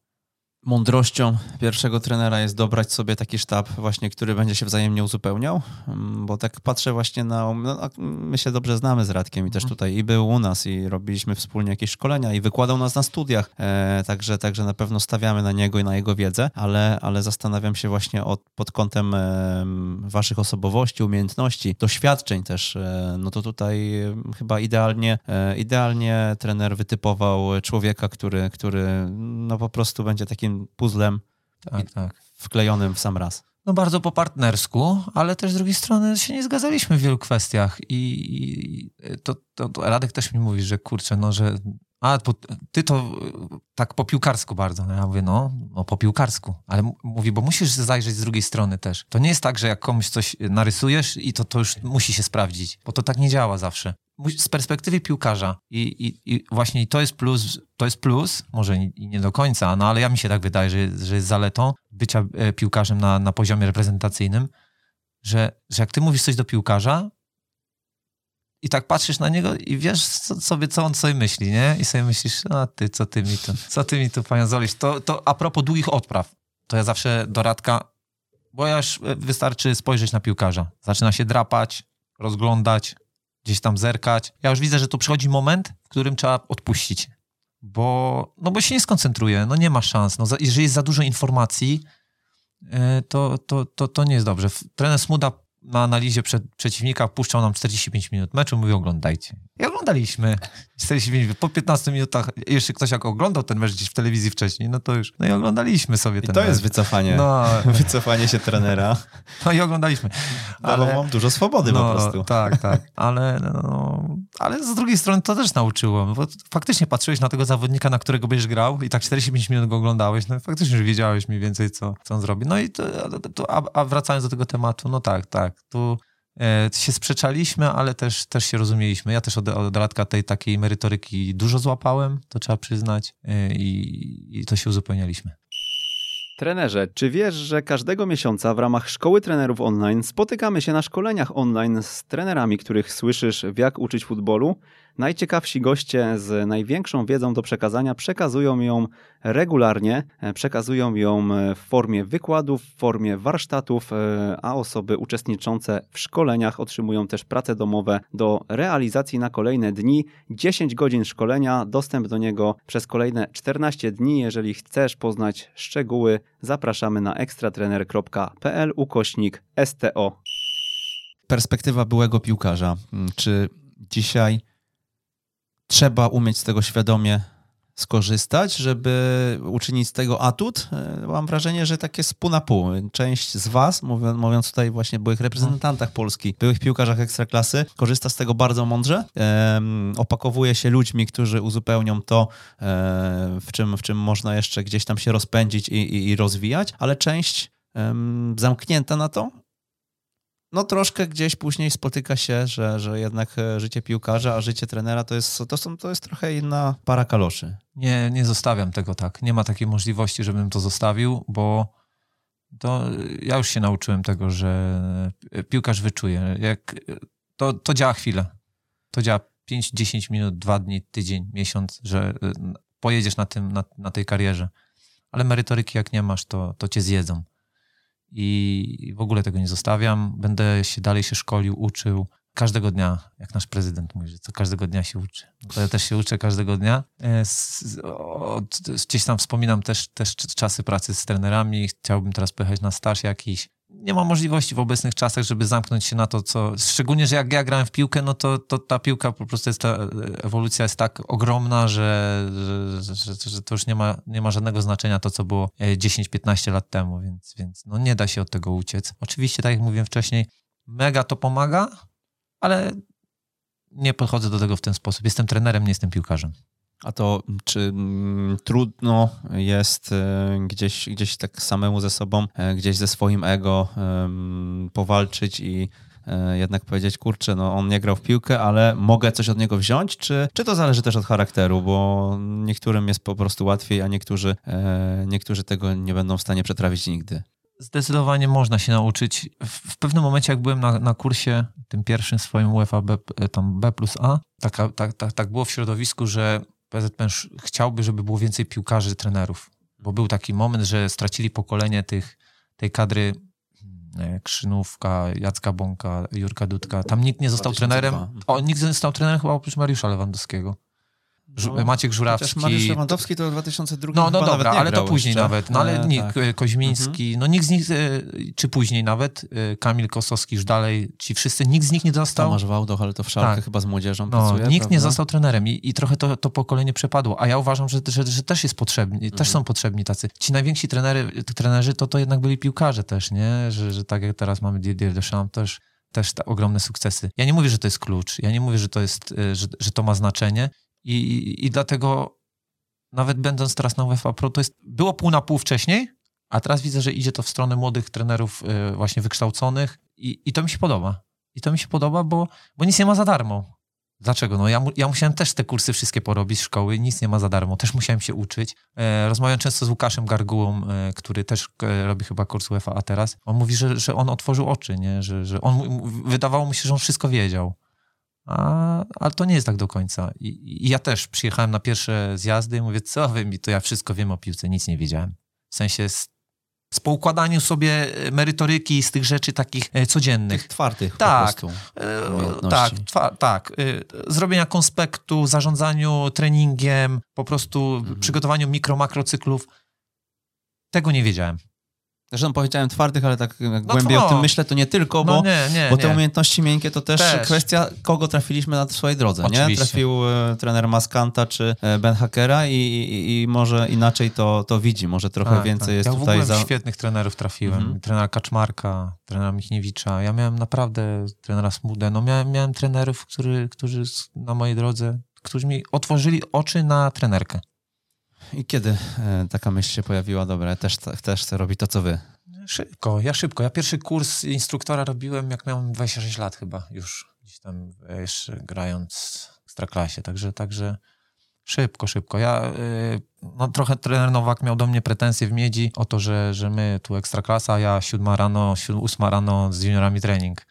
mądrością pierwszego trenera jest dobrać sobie taki sztab właśnie, który będzie się wzajemnie uzupełniał, mm, bo tak patrzę właśnie na, no, my się dobrze znamy z Radkiem i też mhm. tutaj i był u nas i robiliśmy wspólnie jakieś szkolenia i wykładał nas na studiach, e, także, także na pewno stawiamy na niego i na jego wiedzę, ale, ale zastanawiam się właśnie od, pod kątem e, waszych osobowości, umiejętności, doświadczeń też, e, no to tutaj chyba idealnie, e, idealnie trener wytypował człowieka, który, który no po prostu będzie takim takim puzzlem tak, tak. wklejonym w sam raz. No bardzo po partnersku, ale też z drugiej strony się nie zgadzaliśmy w wielu kwestiach i, to, to, to, Radek też mi mówi, że kurczę, no że a ty to tak po piłkarsku bardzo. No ja mówię, no, no po piłkarsku. Ale mówi, bo musisz zajrzeć z drugiej strony też. To nie jest tak, że jak komuś coś narysujesz i to, to już musi się sprawdzić, bo to tak nie działa zawsze z perspektywy piłkarza i, i, i, właśnie to jest plus, to jest plus, może i nie do końca, no ale ja mi się tak wydaje, że, że jest zaletą bycia e, piłkarzem na, na poziomie reprezentacyjnym, że, że jak ty mówisz coś do piłkarza i tak patrzysz na niego i wiesz co, sobie, co on sobie myśli, nie? I sobie myślisz, a ty, co ty mi tu, co ty mi tu, panie Zolisz? To, to a propos długich odpraw, to ja zawsze doradka, bo ja już e, wystarczy spojrzeć na piłkarza. Zaczyna się drapać, rozglądać, gdzieś tam zerkać. Ja już widzę, że tu przychodzi moment, w którym trzeba odpuścić, bo, no bo się nie skoncentruje, no nie ma szans. No, jeżeli jest za dużo informacji, e, to, to, to, to nie jest dobrze. Trener Smuda na analizie przed, przeciwnika puszczał nam 45 minut meczu, mówi oglądajcie. I oglądaliśmy 45 minut. Po 15 minutach jeszcze ktoś jak oglądał ten mecz gdzieś w telewizji wcześniej, no to już, no i oglądaliśmy sobie I ten to mecz. jest wycofanie, no. wycofanie się trenera. No i oglądaliśmy. Ale no, mam dużo swobody no, po prostu. Tak, tak. Ale, no, ale z drugiej strony to też nauczyło, bo faktycznie patrzyłeś na tego zawodnika, na którego będziesz grał i tak 45 minut go oglądałeś, no faktycznie już wiedziałeś mniej więcej, co, co on zrobi. No i to, to a, a wracając do tego tematu, no tak, tak, tu e, się sprzeczaliśmy, ale też, też się rozumieliśmy. Ja też od, od latka tej takiej merytoryki dużo złapałem, to trzeba przyznać e, i, i to się uzupełnialiśmy. Trenerze, czy wiesz, że każdego miesiąca w ramach Szkoły Trenerów Online spotykamy się na szkoleniach online z trenerami, których słyszysz w jak uczyć futbolu? Najciekawsi goście z największą wiedzą do przekazania przekazują ją regularnie, e, przekazują ją e, w formie wykładów, w formie warsztatów, e, a osoby uczestniczące w szkoleniach otrzymują też prace domowe do realizacji na kolejne dni. 10 godzin szkolenia, dostęp do niego przez kolejne 14 dni. Jeżeli chcesz poznać szczegóły, zapraszamy na ekstratrener.pl ukośnik STO. Perspektywa byłego piłkarza. Mm, czy dzisiaj trzeba umieć z tego świadomie skorzystać, żeby uczynić z tego atut. E, mam wrażenie, że takie z pół na pół. Część z Was, mówiąc tutaj właśnie byłych reprezentantach Polski, byłych piłkarzach ekstraklasy, korzysta z tego bardzo mądrze. opakowuje się ludźmi, którzy uzupełnią to, e, w czym, w czym można jeszcze gdzieś tam się rozpędzić i, i, i rozwijać, ale część zamknięta na to, no troszkę gdzieś później spotyka się, że, że jednak e, życie piłkarza, a życie trenera to jest, to, są, to jest trochę inna para kaloszy. Nie, nie zostawiam tego tak. Nie ma takiej możliwości, żebym to zostawił, bo to ja już się nauczyłem tego, że piłkarz wyczuje. Jak, to, to działa chwilę. To działa 5-10 minut, 2 dni, tydzień, miesiąc, że e, pojedziesz na, tym, na, na tej karierze. Ale merytoryki jak nie masz, to, to cię zjedzą i w ogóle tego nie zostawiam. Będę się dalej się szkolił, uczył. Każdego dnia, jak nasz prezydent mówi, że co każdego dnia się uczy. To ja też się uczę każdego dnia. E, gdzieś tam wspominam też, też czasy pracy z trenerami. Chciałbym teraz pojechać na staż jakiś nie ma możliwości w obecnych czasach, żeby zamknąć się na to, co. Szczególnie, że jak ja grałem w piłkę, no to, to ta piłka po prostu jest ta ewolucja jest tak ogromna, że, że, że, że to już nie ma, nie ma żadnego znaczenia to, co było 10-15 e, lat temu, więc, więc no nie da się od tego uciec. Oczywiście, tak jak mówiłem wcześniej, mega to pomaga, ale nie podchodzę do tego w ten sposób. Jestem trenerem, nie jestem piłkarzem. A to czy mm, trudno jest e, gdzieś, gdzieś tak samemu ze sobą, e, gdzieś ze swoim ego powalczyć i e, jednak powiedzieć, kurczę, no on nie grał w piłkę, ale mogę coś od niego wziąć, czy, czy to zależy też od charakteru, bo niektórym jest po prostu łatwiej, a niektórzy, niektórzy tego nie będą w stanie przetrawić nigdy. Zdecydowanie można się nauczyć. W, w pewnym momencie, jak byłem na, na kursie, tym pierwszym swoim UEFA B, tam B plus A, tak, tak, tak, tak było w środowisku, że PZPN chciałby, żeby było więcej piłkarzy, trenerów, bo był taki moment, że stracili pokolenie tych, tej kadry hmm, Krzynówka, Jacka Bąka, Jurka Dudka. Tam nikt nie został 2002. trenerem. O, nikt nie został trenerem chyba oprócz Mariusza Lewandowskiego. No, Maciek Żurawski. Mariusz Lewandowski to w 2002 No, no dobra, ale to później jeszcze. nawet. No ale e, nikt, tak. Koźmiński, mhm. no nikt z nich, e, czy później nawet, e, Kamil Kosowski już dalej, ci wszyscy, nikt z nich nie został. Tomasz Wałdoch, ale to w Szalkę tak. chyba z młodzieżą no, pracuje, Nikt prawda? nie został trenerem i, i trochę to, to pokolenie przepadło, a ja uważam, że, że, że też jest potrzebny, mhm. też są potrzebni tacy. Ci najwięksi trenery, trenerzy to, to jednak byli piłkarze też, nie? Że, że tak jak teraz mamy Didier Deschamps też też te ogromne sukcesy. Ja nie mówię, że to jest klucz, ja nie mówię, że to jest, że, że to ma znaczenie. I, I dlatego nawet będąc teraz na UEFA Pro, to jest, było pół na pół wcześniej, a teraz widzę, że idzie to w stronę młodych trenerów y, właśnie wykształconych i, i to mi się podoba. I to mi się podoba, bo, bo nic nie ma za darmo. Dlaczego? No ja, ja musiałem też te kursy wszystkie porobić z szkoły, nic nie ma za darmo, też musiałem się uczyć. E, rozmawiam często z Łukaszem Gargułą, e, który też e, robi chyba kurs UEFA, a teraz on mówi, że, że on otworzył oczy, nie? Że, że on, wydawało mu się, że on wszystko wiedział. A, ale to nie jest tak do końca. I, I, ja też przyjechałem na pierwsze zjazdy i mówię, co wy mi, to ja wszystko wiem o piłce, nic nie wiedziałem. W sensie z poukładaniu sobie merytoryki z tych rzeczy takich e, codziennych. Tych twardych tak, prostu. tak, twa, tak. Zrobienia konspektu, zarządzaniu treningiem, po prostu mhm. przygotowaniu mikro, makrocyklów. Tego nie wiedziałem. Zresztą powiedziałem twardych, ale tak jak no głębiej to, o tym myślę, to nie tylko, no bo, no nie, nie, bo te nie. umiejętności miękkie to też, też, kwestia, kogo trafiliśmy na swojej drodze. Oczywiście. Nie? Trafił e, trener Maskanta czy e, Ben Hackera i, i, i, może inaczej to, to widzi, może trochę tak, więcej tak. jest ja tutaj. Ja w ogóle za... świetnych trenerów trafiłem. Mhm. Trenera Kaczmarka, trenera Michniewicza. Ja miałem naprawdę trenera Smudę. No miałem, miałem trenerów, który, którzy na mojej drodze, którzy mi otworzyli oczy na trenerkę. I kiedy e, taka myśl się pojawiła, dobra, też, też chcę robić to, co wy? Szybko, ja szybko. Ja pierwszy kurs instruktora robiłem, jak miałem 26 lat chyba już, gdzieś tam jeszcze grając w Ekstraklasie, także, także szybko, szybko. Ja, y, no trochę trener Nowak miał do mnie pretensje w Miedzi o to, że, że my tu Ekstraklasa, ja siódma rano, ósma rano z juniorami trening.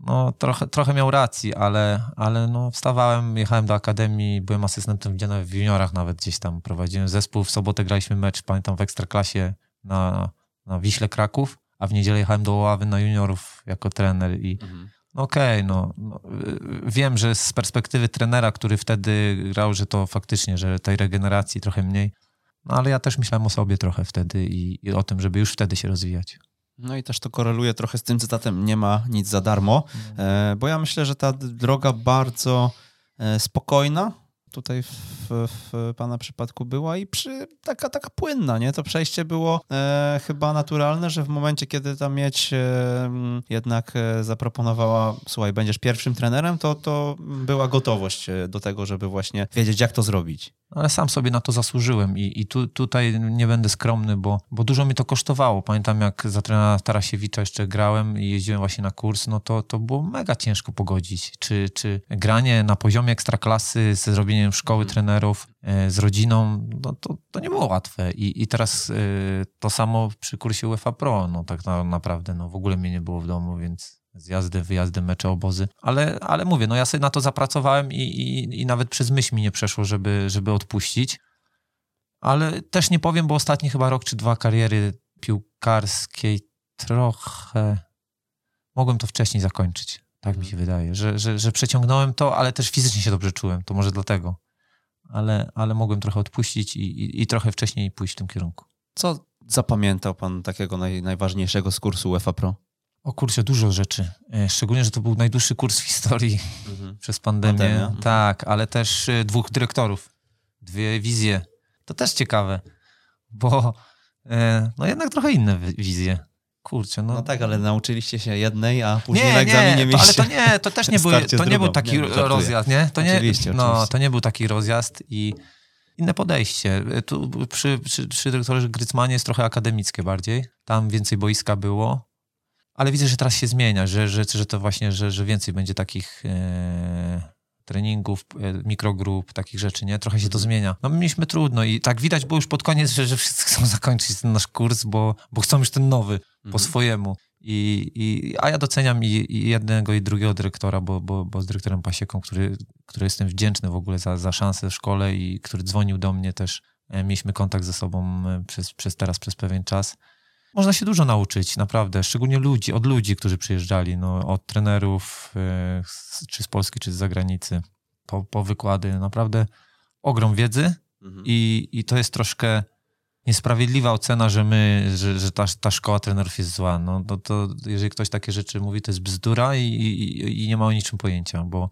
No trochę, trochę miał racji, ale, ale no wstawałem, jechałem do akademii, byłem asystentem w juniorach nawet gdzieś tam, prowadziłem zespół, w sobotę graliśmy mecz, pamiętam w Ekstraklasie na, na Wiśle Kraków, a w niedzielę jechałem do Ławy na juniorów jako trener i mhm. okej, okay, no, no, wiem, że z perspektywy trenera, który wtedy grał, że to faktycznie, że tej regeneracji trochę mniej, no ale ja też myślałem o sobie trochę wtedy i, i o tym, żeby już wtedy się rozwijać. No i też to koreluje trochę z tym cytatem nie ma nic za darmo, mhm. e, bo ja myślę, że ta droga bardzo e, spokojna tutaj w, w, Pana przypadku była i przy, taka, taka płynna, nie? To przejście było e, chyba naturalne, że w momencie, kiedy ta mieć e, jednak e, zaproponowała, słuchaj, będziesz pierwszym trenerem, to, to była gotowość do tego, żeby właśnie wiedzieć, jak to zrobić. Ale sam sobie na to zasłużyłem i, i tu, tutaj nie będę skromny, bo, bo dużo mi to kosztowało. Pamiętam, jak za trenera Tarasiewicza jeszcze grałem i jeździłem właśnie na kurs, no to, to było mega ciężko pogodzić. Czy, czy granie na poziomie ekstraklasy ze zrobieniem szkoły hmm. trenerów, e, z rodziną, no to, to nie było łatwe. I, i teraz e, to samo przy kursie UEFA Pro, no tak na, naprawdę, no w ogóle mnie nie było w domu, więc zjazdy, wyjazdy, mecze, obozy. Ale, ale mówię, no ja sobie na to zapracowałem i, i, i nawet przez myśl mi nie przeszło, żeby, żeby odpuścić. Ale też nie powiem, bo ostatni chyba rok czy dwa kariery piłkarskiej trochę mogłem to wcześniej zakończyć. Tak mi się mhm. wydaje, że, że, że przeciągnąłem to, ale też fizycznie się dobrze czułem. To może dlatego. Ale, ale mogłem trochę odpuścić i, i, i trochę wcześniej pójść w tym kierunku. Co zapamiętał pan takiego naj, najważniejszego z kursu UEFA Pro? O kurczę, dużo rzeczy. E, szczególnie, że to był najdłuższy kurs w historii mhm. przez pandemię. Pandemia. Mhm. Tak, ale też e, dwóch dyrektorów, dwie wizje. To też ciekawe, bo e, no jednak trochę inne wizje. Kurczę, no. no tak, ale nauczyliście się jednej, a później nie, na egzaminie nie. Ale to nie, to też nie, był, to nie był taki nie, rozjazd, nie? To nie, oczywiście, no, oczywiście. to nie był taki rozjazd i inne podejście. Tu przy, przy, przy dyrektorze Grycmanie jest trochę akademickie bardziej. Tam więcej boiska było ale widzę, że teraz się zmienia, że, że, że to właśnie, że, że więcej będzie takich e, treningów, e, mikrogrup, takich rzeczy, nie? Trochę się to mhm. zmienia. No my mieliśmy trudno i tak widać było już pod koniec, że, że wszyscy chcą zakończyć ten nasz kurs, bo, bo chcą już ten nowy mhm. po swojemu. I, i, a ja doceniam i, i, jednego i drugiego dyrektora, bo, bo, bo z dyrektorem Pasieką, który, który jestem wdzięczny w ogóle za, za szansę w szkole i który dzwonił do mnie też. E, mieliśmy kontakt ze sobą przez, przez teraz, przez pewien czas można się dużo nauczyć, naprawdę, szczególnie ludzi, od ludzi, którzy przyjeżdżali, no, od trenerów, y, czy z Polski, czy z zagranicy, po, po wykłady, naprawdę ogrom wiedzy mhm. i, i to jest troszkę niesprawiedliwa ocena, że my, że, że ta, ta szkoła trenerów jest zła. No, to, to jeżeli ktoś takie rzeczy mówi, to jest bzdura i, i, i nie ma o niczym pojęcia, bo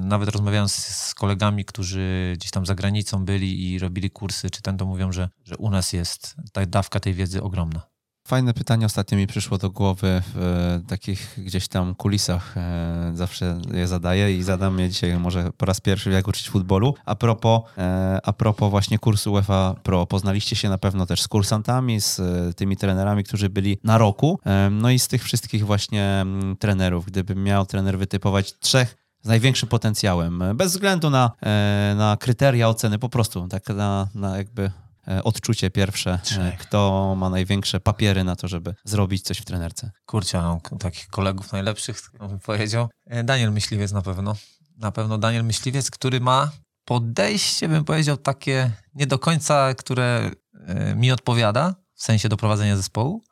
nawet rozmawiając z kolegami, którzy gdzieś tam za granicą byli i robili kursy, czy ten, to mówią, że, że u nas jest ta dawka tej wiedzy ogromna. Fajne pytanie ostatnio mi przyszło do głowy w e, takich gdzieś tam kulisach. E, zawsze je zadaję i zadam je dzisiaj może po raz pierwszy, jak uczyć futbolu. A propos, e, a propos właśnie kursu UEFA Pro. Poznaliście się na pewno też z kursantami, z tymi trenerami, którzy byli na roku. No i z tych wszystkich właśnie trenerów. Gdybym miał trener wytypować trzech z największym potencjałem, bez względu na, na kryteria oceny, po prostu tak na, na jakby odczucie pierwsze, e, kto ma największe papiery na to, żeby zrobić coś w trenerce? Kurczę, mam takich kolegów najlepszych, bym powiedział. E, Daniel Myśliwiec na pewno. Na pewno Daniel Myśliwiec, który ma podejście, bym powiedział, takie nie do końca, które mi odpowiada, w sensie doprowadzenia zespołu,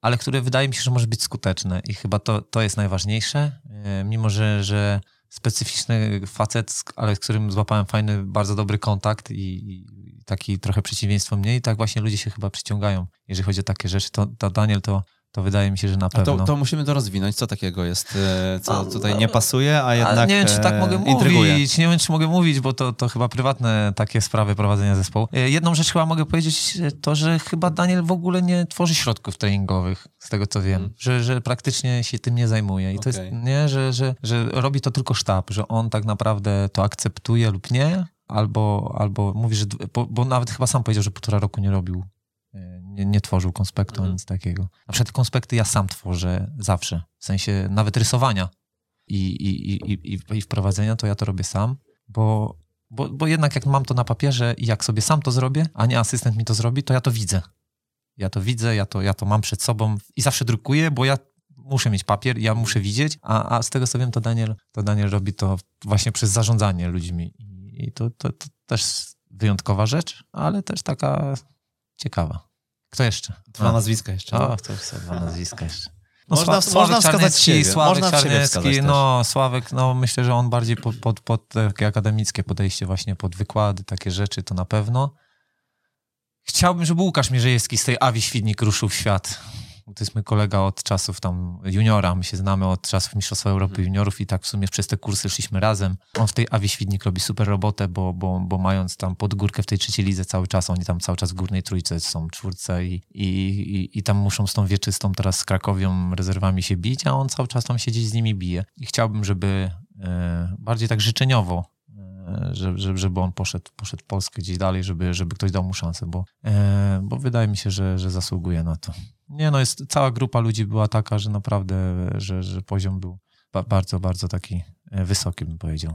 ale które wydaje mi się, że może być skuteczne i chyba to, to jest najważniejsze, e, mimo że, że specyficzny facet, ale z którym złapałem fajny, bardzo dobry kontakt i, i taki trochę przeciwieństwo mnie i tak właśnie ludzie się chyba przyciągają, jeżeli chodzi o takie rzeczy. To, to Daniel to to wydaje mi się, że na pewno. To, to, musimy to rozwinąć. Co takiego jest, e, co tutaj nie pasuje, a jednak. nie wiem, czy tak mogę e, intryguje. mówić. Nie wiem, czy mogę mówić, bo to, to chyba prywatne takie sprawy prowadzenia zespołu. E, jedną rzecz chyba mogę powiedzieć, to, że chyba Daniel w ogóle nie tworzy środków treningowych, z tego co wiem, hmm. że, że praktycznie się tym nie zajmuje. I okay. to jest nie, że, że, że robi to tylko sztab, że on tak naprawdę to akceptuje lub nie, albo, albo mówi, że. Bo, bo nawet chyba sam powiedział, że półtora roku nie robił nie, nie tworzył konspektu mhm. nic takiego. Na przykład konspekty ja sam tworzę zawsze, w sensie nawet rysowania i, i, i, i, i wprowadzenia, to ja to robię sam, bo, bo, bo jednak jak mam to na papierze i jak sobie sam to zrobię, a nie asystent mi to zrobi, to ja to widzę. Ja to widzę, ja to, ja to mam przed sobą i zawsze drukuję, bo ja muszę mieć papier, ja muszę widzieć, a, a z tego co wiem, to Daniel, to Daniel robi to właśnie przez zarządzanie ludźmi. I to, to, to też wyjątkowa rzecz, ale też taka ciekawa. Kto jeszcze? Dwa no. nazwiska jeszcze. O, kto chce dwa nazwiska jeszcze. No, można, Sła, można wskazać siebie. Sławek można Czarnecki, no Sławek, no myślę, że on bardziej pod, pod, pod takie akademickie podejście właśnie pod wykłady, takie rzeczy, to na pewno. Chciałbym, żeby Łukasz Mierzejewski z tej Awi Świdnik ruszył w świat to jest mój kolega od czasów tam juniora, my się znamy od czasów Mistrzostwa Europy mhm. Juniorów i tak w sumie przez te kursy szliśmy razem. On w tej Awi Świdnik robi super robotę, bo, bo, bo mając tam pod górkę w tej trzeciej lidze cały czas, oni tam cały czas w górnej trójce są, czwórce i, i, i, i tam muszą z tą wieczystą teraz z Krakowią rezerwami się bić, a on cały czas tam siedzi z nimi bije. I chciałbym, żeby e, bardziej tak życzeniowo żeby, żeby on poszedł, poszedł Polskę gdzieś dalej, żeby, żeby ktoś dał mu szansę, bo, e, bo wydaje mi się, że, że zasługuje na to. Nie no, jest, cała grupa ludzi była taka, że naprawdę, że, że poziom był bardzo, bardzo taki e, wysoki, bym powiedział.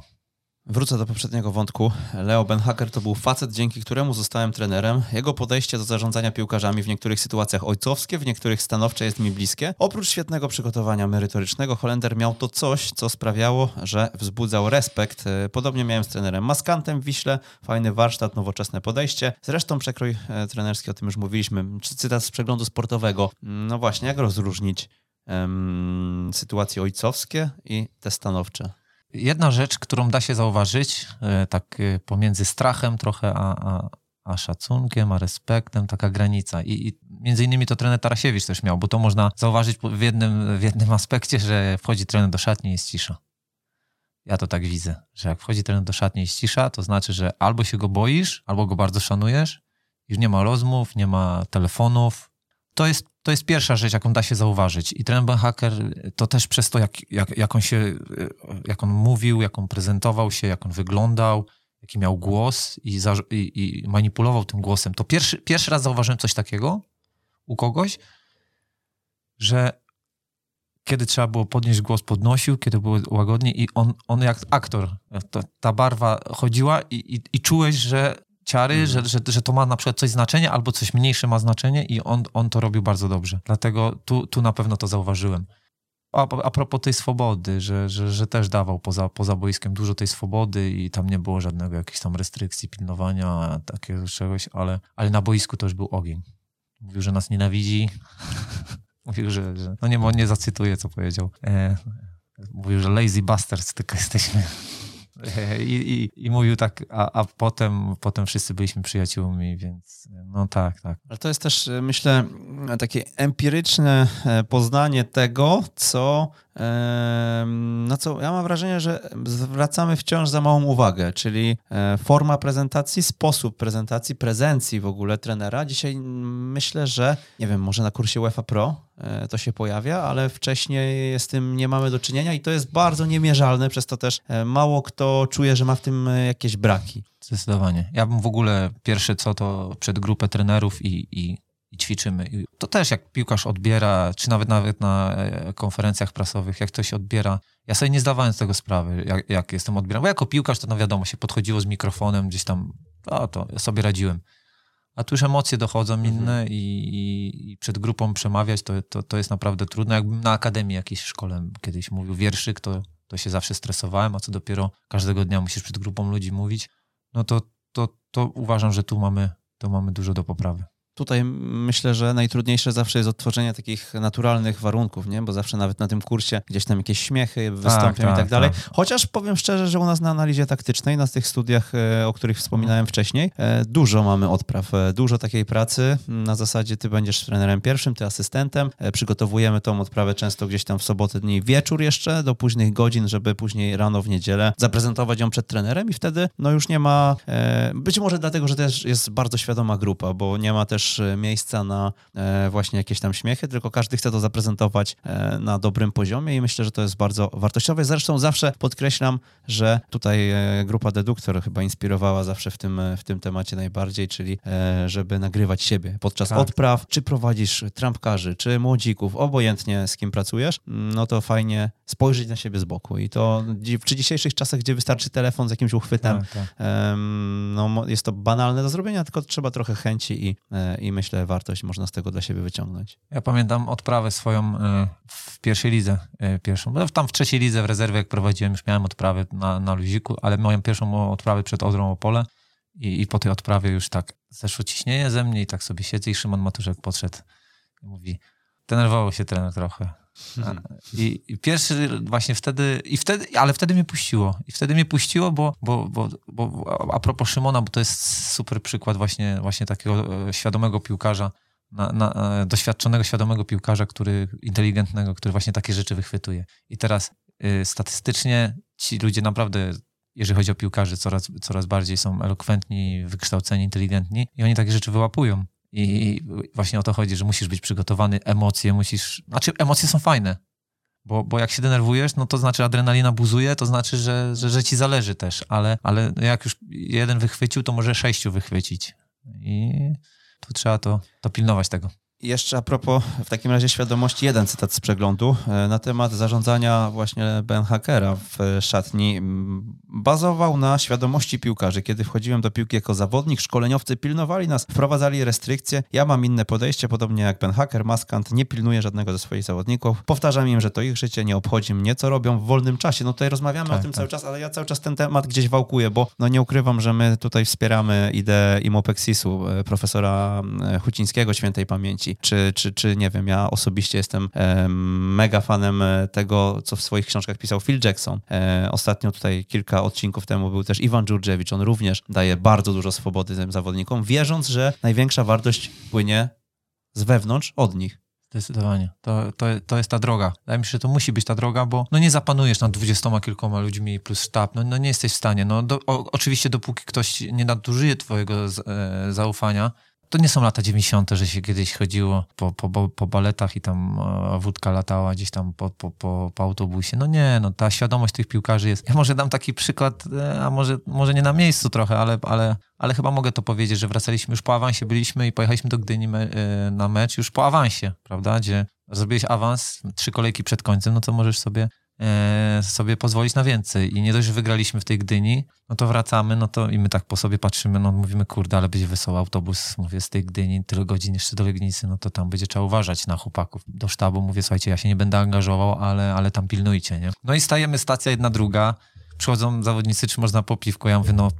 Wrócę do poprzedniego wątku. Leo Benhacker to był facet, dzięki któremu zostałem trenerem. Jego podejście do zarządzania piłkarzami w niektórych sytuacjach ojcowskie, w niektórych stanowcze jest mi bliskie. Oprócz świetnego przygotowania merytorycznego, Holender miał to coś, co sprawiało, że wzbudzał respekt. E, podobnie miałem z trenerem Maskantem w Wiśle. Fajny warsztat, nowoczesne podejście. Zresztą przekrój e, trenerski, o tym już mówiliśmy. Cytat z przeglądu sportowego. No właśnie, jak rozróżnić um, sytuacje ojcowskie i te stanowcze? Jedna rzecz, którą da się zauważyć, e, tak e, pomiędzy strachem trochę, a, a, a szacunkiem, a respektem, taka granica. I, I, między innymi to trener Tarasiewicz też miał, bo to można zauważyć w jednym, w jednym aspekcie, że wchodzi trener do szatni i jest cisza. Ja to tak widzę, że jak wchodzi trener do szatni i jest cisza, to znaczy, że albo się go boisz, albo go bardzo szanujesz, już nie ma rozmów, nie ma telefonów. To jest to jest pierwsza rzecz, jaką da się zauważyć. I ten Hacker to też przez to, jak, jak, jak, on się, jak on mówił, jak on prezentował się, jak on wyglądał, jaki miał głos i, za, i, i manipulował tym głosem. To pierwszy, pierwszy raz zauważyłem coś takiego u kogoś, że kiedy trzeba było podnieść głos, podnosił, kiedy było łagodnie i on, on jak aktor, to, ta barwa chodziła i, i, i czułeś, że ciary, mm. że, że, że to ma na przykład coś znaczenie albo coś mniejsze ma znaczenie i on, on to robił bardzo dobrze. Dlatego tu, tu na pewno to zauważyłem. A, a propos tej swobody, że, że, że też dawał poza, poza boiskiem dużo tej swobody i tam nie było żadnego jakichś tam restrykcji, pilnowania, takiego czegoś, ale, ale na boisku to już był ogień. Mówił, że nas nienawidzi. Mówił, że, że no nie, nie zacytuję, co powiedział. E, mówił, że lazy bastards tylko jesteśmy. I, i, i mówił tak, a, a potem, potem wszyscy byliśmy przyjaciółmi, więc no tak, tak. Ale to jest też, myślę, takie empiryczne e, poznanie tego, co na co ja mam wrażenie, że zwracamy wciąż za małą uwagę, czyli e, forma prezentacji, sposób prezentacji, prezencji w ogóle trenera. Dzisiaj myślę, że nie wiem, może na kursie UEFA Pro e, to się pojawia, ale wcześniej z tym nie mamy do czynienia i to jest bardzo niemierzalne, przez to też e, mało kto czuje, że ma w tym jakieś braki. Zdecydowanie. Ja bym w ogóle pierwsze co to przed grupę trenerów i, i i ćwiczymy. to też jak piłkarz odbiera, czy nawet nawet na e, konferencjach prasowych, jak ktoś odbiera. Ja sobie nie zdawałem z tego sprawy, jak, jak jestem odbierany. Bo jako piłkarz to no wiadomo, się podchodziło z mikrofonem gdzieś tam, a to ja sobie radziłem. A tu już emocje dochodzą mhm. inne i, i, i, przed grupą przemawiać to, to, to jest naprawdę trudno. Jakbym na akademii jakiejś szkole kiedyś mówił wierszyk, to, to się zawsze stresowałem, a co dopiero każdego dnia musisz przed grupą ludzi mówić, no to, to, to uważam, że tu mamy, to mamy dużo do poprawy. Tutaj myślę, że najtrudniejsze zawsze jest odtworzenie takich naturalnych warunków, nie? Bo zawsze nawet na tym kursie gdzieś tam jakieś śmiechy wystąpią tak, tak, i tak dalej. Tak. Chociaż powiem szczerze, że u nas na analizie taktycznej, na tych studiach, e, o których wspominałem wcześniej, e, dużo mamy odpraw, e, dużo takiej pracy. Na zasadzie ty będziesz trenerem pierwszym, ty asystentem. Przygotowujemy tą odprawę często gdzieś tam w sobotę dni wieczór jeszcze, do późnych godzin, żeby później rano w niedzielę zaprezentować ją przed trenerem i wtedy no już nie ma, być może dlatego, że też jest bardzo świadoma grupa, bo nie ma też miejsca na właśnie jakieś tam śmiechy, tylko każdy chce to zaprezentować na dobrym poziomie i myślę, że to jest bardzo wartościowe. Zresztą zawsze podkreślam, że tutaj e, grupa Deduktor chyba inspirowała zawsze w tym, w tym temacie najbardziej, czyli e, żeby nagrywać siebie podczas tak. odpraw, czy prowadzisz trampkarzy, czy młodzików, obojętnie z kim pracujesz, no to fajnie spojrzeć na siebie z boku. I to przy dzisiejszych czasach, gdzie wystarczy telefon z jakimś uchwytem, tak, tak. no, jest to banalne do zrobienia, tylko trzeba trochę chęci i, e, i myślę wartość można z tego dla siebie wyciągnąć. Ja pamiętam odprawę swoją w pierwszej lidze pierwszą. No, tam w trzeciej lidze w rezerwie, jak prowadziłem, już miałem odprawę na, na luziku, ale moją pierwszą odprawę przed Odrą Opole i, i po tej odprawie już tak zeszło ciśnienie ze mnie i tak sobie siedzę i Szymon Matuszek podszedł i mówi, denerwował się trener trochę. I, I, pierwszy właśnie wtedy, i wtedy, ale wtedy mnie puściło. I wtedy mnie puściło, bo, bo, bo, bo a propos Szymona, bo to jest super przykład właśnie, właśnie takiego e, świadomego piłkarza, na, na, e, doświadczonego, świadomego piłkarza, który inteligentnego, który właśnie takie rzeczy wychwytuje. I teraz y, statystycznie ci ludzie naprawdę, jeżeli chodzi o piłkarzy, coraz, coraz bardziej są elokwentni, wykształceni, inteligentni i oni takie rzeczy wyłapują. I właśnie o to chodzi, że musisz być przygotowany, emocje musisz. Znaczy, emocje są fajne, bo, bo jak się denerwujesz, no to znaczy adrenalina buzuje, to znaczy, że, że, że ci zależy też, ale, ale jak już jeden wychwycił, to może sześciu wychwycić. I tu trzeba to, to pilnować tego. Jeszcze a propos w takim razie świadomości, jeden cytat z przeglądu e, na temat zarządzania właśnie Ben Hackera w szatni. Bazował na świadomości piłkarzy. Kiedy wchodziłem do piłki jako zawodnik, szkoleniowcy pilnowali nas, wprowadzali restrykcje. Ja mam inne podejście, podobnie jak Ben Hacker, Maskant, nie pilnuje żadnego ze swoich zawodników. Powtarzam im, że to ich życie, nie obchodzi mnie, co robią w wolnym czasie. No tutaj rozmawiamy tak, o tym tak. cały czas, ale ja cały czas ten temat gdzieś wałkuję, bo no nie ukrywam, że my tutaj wspieramy ideę Imopexisu, e, profesora Hucińskiego, świętej pamięci czy, czy, czy nie wiem, ja osobiście jestem mega fanem e, tego, co w swoich książkach pisał Phil Jackson. E, ostatnio tutaj kilka odcinków temu był też Iwan Dżurdziewicz, on również daje bardzo dużo swobody tym zawodnikom, wierząc, że największa wartość płynie z wewnątrz od nich. Zdecydowanie. To, to, to jest ta droga. Wydaje mi się, że to musi być ta droga, bo no nie zapanujesz nad dwudziestoma kilkoma ludźmi plus sztab. No, no nie jesteś w stanie. No, do, o, oczywiście dopóki ktoś nie nadużyje twojego z, e, zaufania, to nie są lata 90., że się kiedyś chodziło po, po, po baletach i tam e, wódka latała gdzieś tam po, po, po, po autobusie. No nie, no ta świadomość tych piłkarzy jest. Ja może dam taki przykład, e, a może, może nie na miejscu trochę, ale, ale, ale chyba mogę to powiedzieć, że wracaliśmy już po awansie, byliśmy i pojechaliśmy do Gdyni me, e, na mecz już po awansie, prawda? Gdzie zrobiłeś awans, trzy kolejki przed końcem, no to możesz sobie sobie pozwolić na więcej. I nie dość, że wygraliśmy w tej Gdyni, no to wracamy, no to i my tak po sobie patrzymy, no mówimy, kurde, ale będzie wesoły autobus, mówię, z tej Gdyni, tyle godzin jeszcze do Legnicy, no to tam będzie trzeba uważać na chłopaków. Do sztabu mówię, słuchajcie, ja się nie będę angażował, ale, ale tam pilnujcie, nie? No i stajemy, stacja jedna, druga, przychodzą zawodnicy, czy można po piwko? Ja mówię, no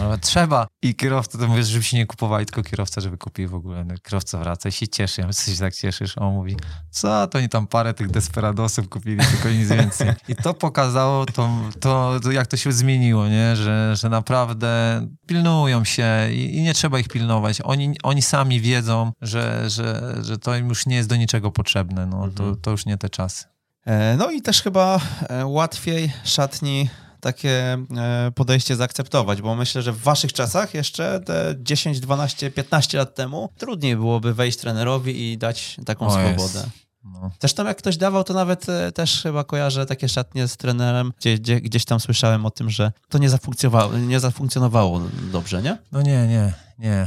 no, trzeba. I kierowca, to mówisz, żeby się nie kupowali, tylko kierowca, żeby kupił w ogóle. No, kierowca wraca i się cieszy. Ja się tak cieszysz. On mówi, co, to oni tam parę tych desperadosów kupili, tylko nic więcej. I to pokazało to, to, to jak to się zmieniło, nie? Że, że naprawdę pilnują się i, i, nie trzeba ich pilnować. Oni, oni sami wiedzą, że, że, że to im już nie jest do niczego potrzebne. No, to, mhm. to już nie te czasy. E, no i też chyba e, łatwiej szatni takie e, podejście zaakceptować, bo myślę, że w waszych czasach jeszcze te 10, 12, 15 lat temu trudniej byłoby wejść trenerowi i dać taką o swobodę. Jest. No. Zresztą jak ktoś dawał, to nawet e, też chyba kojarzę takie szatnie z trenerem, gdzie, gdzie, gdzieś tam słyszałem o tym, że to nie zafunkcjonowało, nie zafunkcjonowało dobrze, nie? No nie, nie, nie.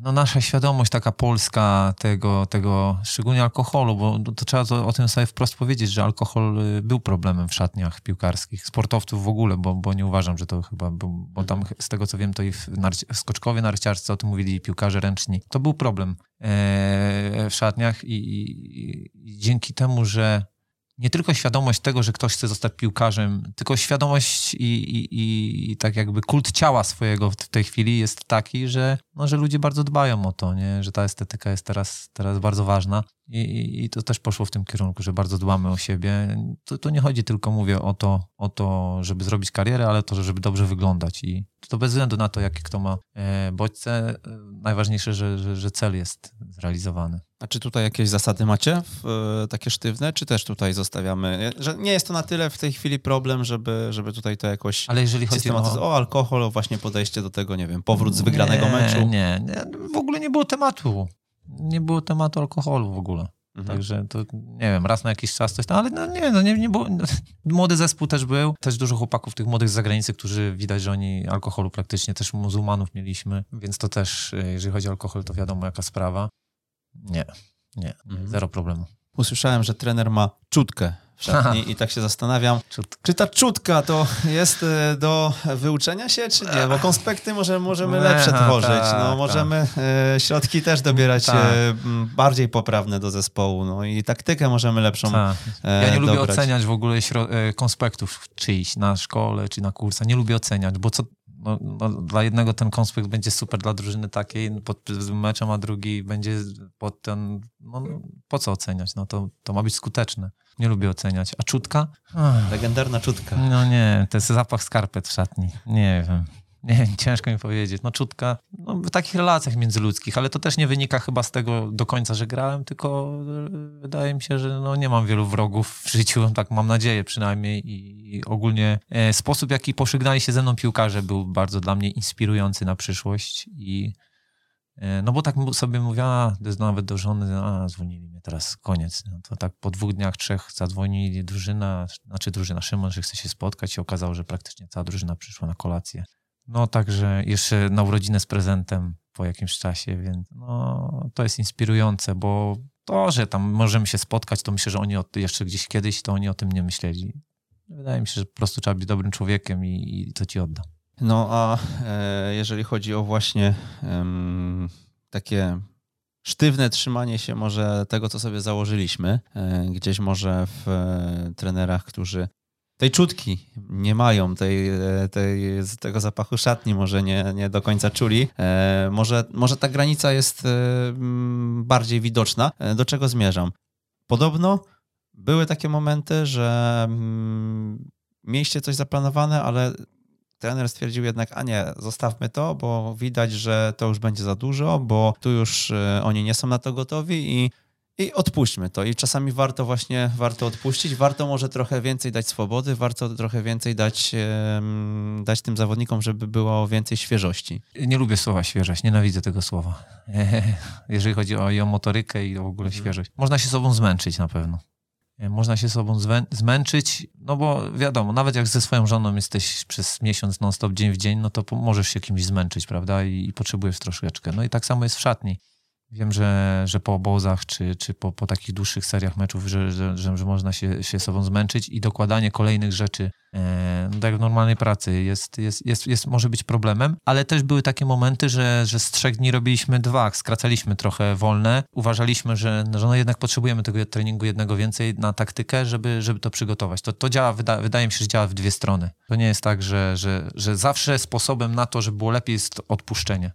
No nasza świadomość taka polska tego, tego szczególnie alkoholu, bo to trzeba to, o tym sobie wprost powiedzieć, że alkohol y, był problemem w szatniach piłkarskich, sportowców w ogóle, bo, bo nie uważam, że to chyba, był, bo tam z tego co wiem, to i w narci skoczkowie narciarscy o tym mówili, piłkarze ręczni. To był problem e, w szatniach i, i, i dzięki temu, że nie tylko świadomość tego, że ktoś chce zostać piłkarzem, tylko świadomość i, i, i tak jakby kult ciała swojego w tej chwili jest taki, że, no, że ludzie bardzo dbają o to, nie? że ta estetyka jest teraz, teraz bardzo ważna. I, I, to też poszło w tym kierunku, że bardzo dbamy o siebie. To, to nie chodzi tylko, mówię, o to, o to, żeby zrobić karierę, ale to, żeby dobrze wyglądać. I to bez względu na to, jakie kto ma e, bodźce, e, najważniejsze, że, że, że cel jest zrealizowany. A czy tutaj jakieś zasady macie e, takie sztywne, czy też tutaj zostawiamy? Że nie jest to na tyle w tej chwili problem, żeby, żeby tutaj to jakoś. Ale jeżeli chodzi o... o alkohol, o właśnie podejście do tego, nie wiem, powrót z wygranego nie, meczu. Nie, nie, w ogóle nie było tematu. Nie było tematu alkoholu w ogóle. Mhm. Także to nie wiem, raz na jakiś czas coś tam, ale no nie, no nie, nie było. Młody zespół też był, też dużo chłopaków tych młodych z zagranicy, którzy widać, że oni alkoholu praktycznie też muzułmanów mieliśmy, więc to też, e, jeżeli chodzi o alkohol, to wiadomo jaka sprawa. Nie, nie, mhm. zero problemu. Usłyszałem, że trener ma czutkę w szatni i tak się zastanawiam, czy ta czutka to jest e, do wyuczenia się, czy nie? Bo konspekty może, możemy lepsze tworzyć, no, tak, możemy tak. E, środki też dobierać. E, bardziej poprawne do zespołu, no i taktykę możemy lepszą tak. Ja nie lubię oceniać w ogóle konspektów czyjś na szkole czy na kursach, nie lubię oceniać, bo co, no, no, dla jednego ten konspekt będzie super dla drużyny takiej pod meczem, a drugi będzie pod ten, no, po co oceniać? No to, to ma być skuteczne. Nie lubię oceniać. A czutka? Legendarna czutka. No nie, to jest zapach skarpet w szatni. Nie wiem. Nie ciężko mi powiedzieć. No czutka, no, w takich relacjach międzyludzkich, ale to też nie wynika chyba z tego do końca, że grałem, tylko e, wydaje mi się, że no, nie mam wielu wrogów w życiu, tak mam nadzieję przynajmniej i ogólnie e, sposób, jaki pożegnali się ze mną piłkarze był bardzo dla mnie inspirujący na przyszłość i no bo tak sobie mówiła, nawet do żony, a dzwonili mnie teraz, koniec. No to tak po dwóch dniach, trzech zadzwonili drużyna, znaczy drużyna Szymon, że chce się spotkać i okazało, że praktycznie cała drużyna przyszła na kolację. No także jeszcze na urodzinę z prezentem po jakimś czasie, więc no, to jest inspirujące, bo to, że tam możemy się spotkać, to myślę, że oni jeszcze gdzieś kiedyś, to oni o tym nie myśleli. Wydaje mi się, że po prostu trzeba być dobrym człowiekiem i, i to ci odda. No a e, jeżeli chodzi o właśnie takie sztywne trzymanie się może tego, co sobie założyliśmy, e, gdzieś może w e, trenerach, którzy tej czutki nie mają, tej, tej, tego zapachu szatni może nie, nie do końca czuli. Może, może ta granica jest e, bardziej widoczna. Do czego zmierzam? Podobno były takie momenty, że mm, mieliście coś zaplanowane, ale trener stwierdził jednak, a nie, zostawmy to, bo widać, że to już będzie za dużo, bo tu już oni nie są na to gotowi i i odpuśćmy to. I czasami warto właśnie, warto odpuścić, warto może trochę więcej dać swobody, warto trochę więcej dać, dać tym zawodnikom, żeby było więcej świeżości. Nie lubię słowa świeżość, nienawidzę tego słowa. Jeżeli chodzi o, motorykę i o ogóle mhm. świeżość. Można się sobą zmęczyć na pewno. E, można się sobą zmęczyć, no bo wiadomo, nawet jak ze swoją żoną jesteś przez miesiąc non-stop, dzień w dzień, no to możesz się kimś zmęczyć, prawda? I, i potrzebujesz troszeczkę. No i tak samo jest w szatni. Wiem, że, że po obozach czy, czy po, po takich dłuższych seriach meczów, że, że, że, można się, się sobą zmęczyć i dokładanie kolejnych rzeczy, e, no tak w normalnej pracy, jest, jest, jest, jest, może być problemem, ale też były takie momenty, że, że z trzech dni robiliśmy dwa, skracaliśmy trochę wolne. Uważaliśmy, że, że no jednak potrzebujemy tego treningu jednego więcej na taktykę, żeby, żeby to przygotować. To, to działa, wyda, wydaje mi się, że działa w dwie strony. To nie jest tak, że, że, że zawsze sposobem na to, żeby było lepiej jest odpuszczenie.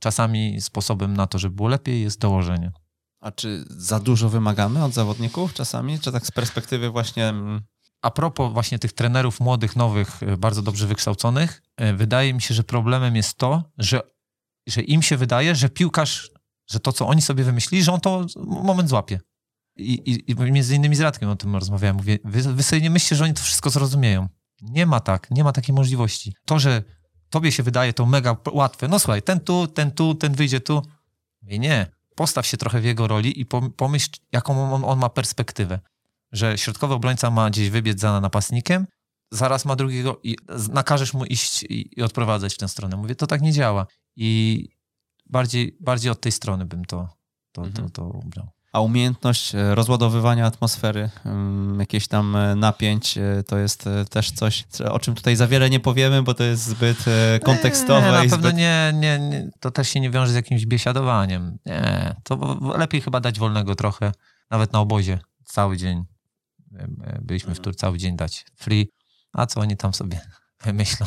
Czasami sposobem na to, żeby było lepiej, jest dołożenie. A czy za dużo wymagamy od zawodników czasami? Czy tak z perspektywy właśnie. Mm, A propos właśnie tych trenerów młodych, nowych, e, bardzo dobrze wykształconych, e, wydaje mi się, że problemem jest to, że, że im się wydaje, że piłkarz, że to, co oni sobie wymyślili, że on to moment złapie. I, i, i między innymi z Radkiem o tym rozmawiałem. Mówię, wy, wy sobie nie myślicie, że oni to wszystko zrozumieją. Nie ma tak, nie ma takiej możliwości. To, że tobie się wydaje to mega łatwe. No słuchaj, ten tu, ten tu, ten wyjdzie tu. I nie. Postaw się trochę w jego roli i pomyśl, jaką on, on ma perspektywę. Że środkowy obrońca ma gdzieś wybiec za napastnikiem, zaraz ma drugiego i nakażesz mu iść i, i odprowadzać w tę stronę. Mówię, to tak nie działa. I bardziej, bardziej od tej strony bym to, to, mhm. to, to ubrał. A umiejętność e, rozładowywania atmosfery, jakieś tam e, napięć, e, to jest też coś, o czym tutaj za wiele nie powiemy, bo to jest zbyt kontekstowe. Nie, na pewno zbyt... nie, nie, nie, to też się nie wiąże z jakimś biesiadowaniem. Nie, to lepiej chyba dać wolnego trochę, nawet na obozie, cały dzień. byliśmy w Turcji cały dzień dać free, a co oni tam sobie myślą.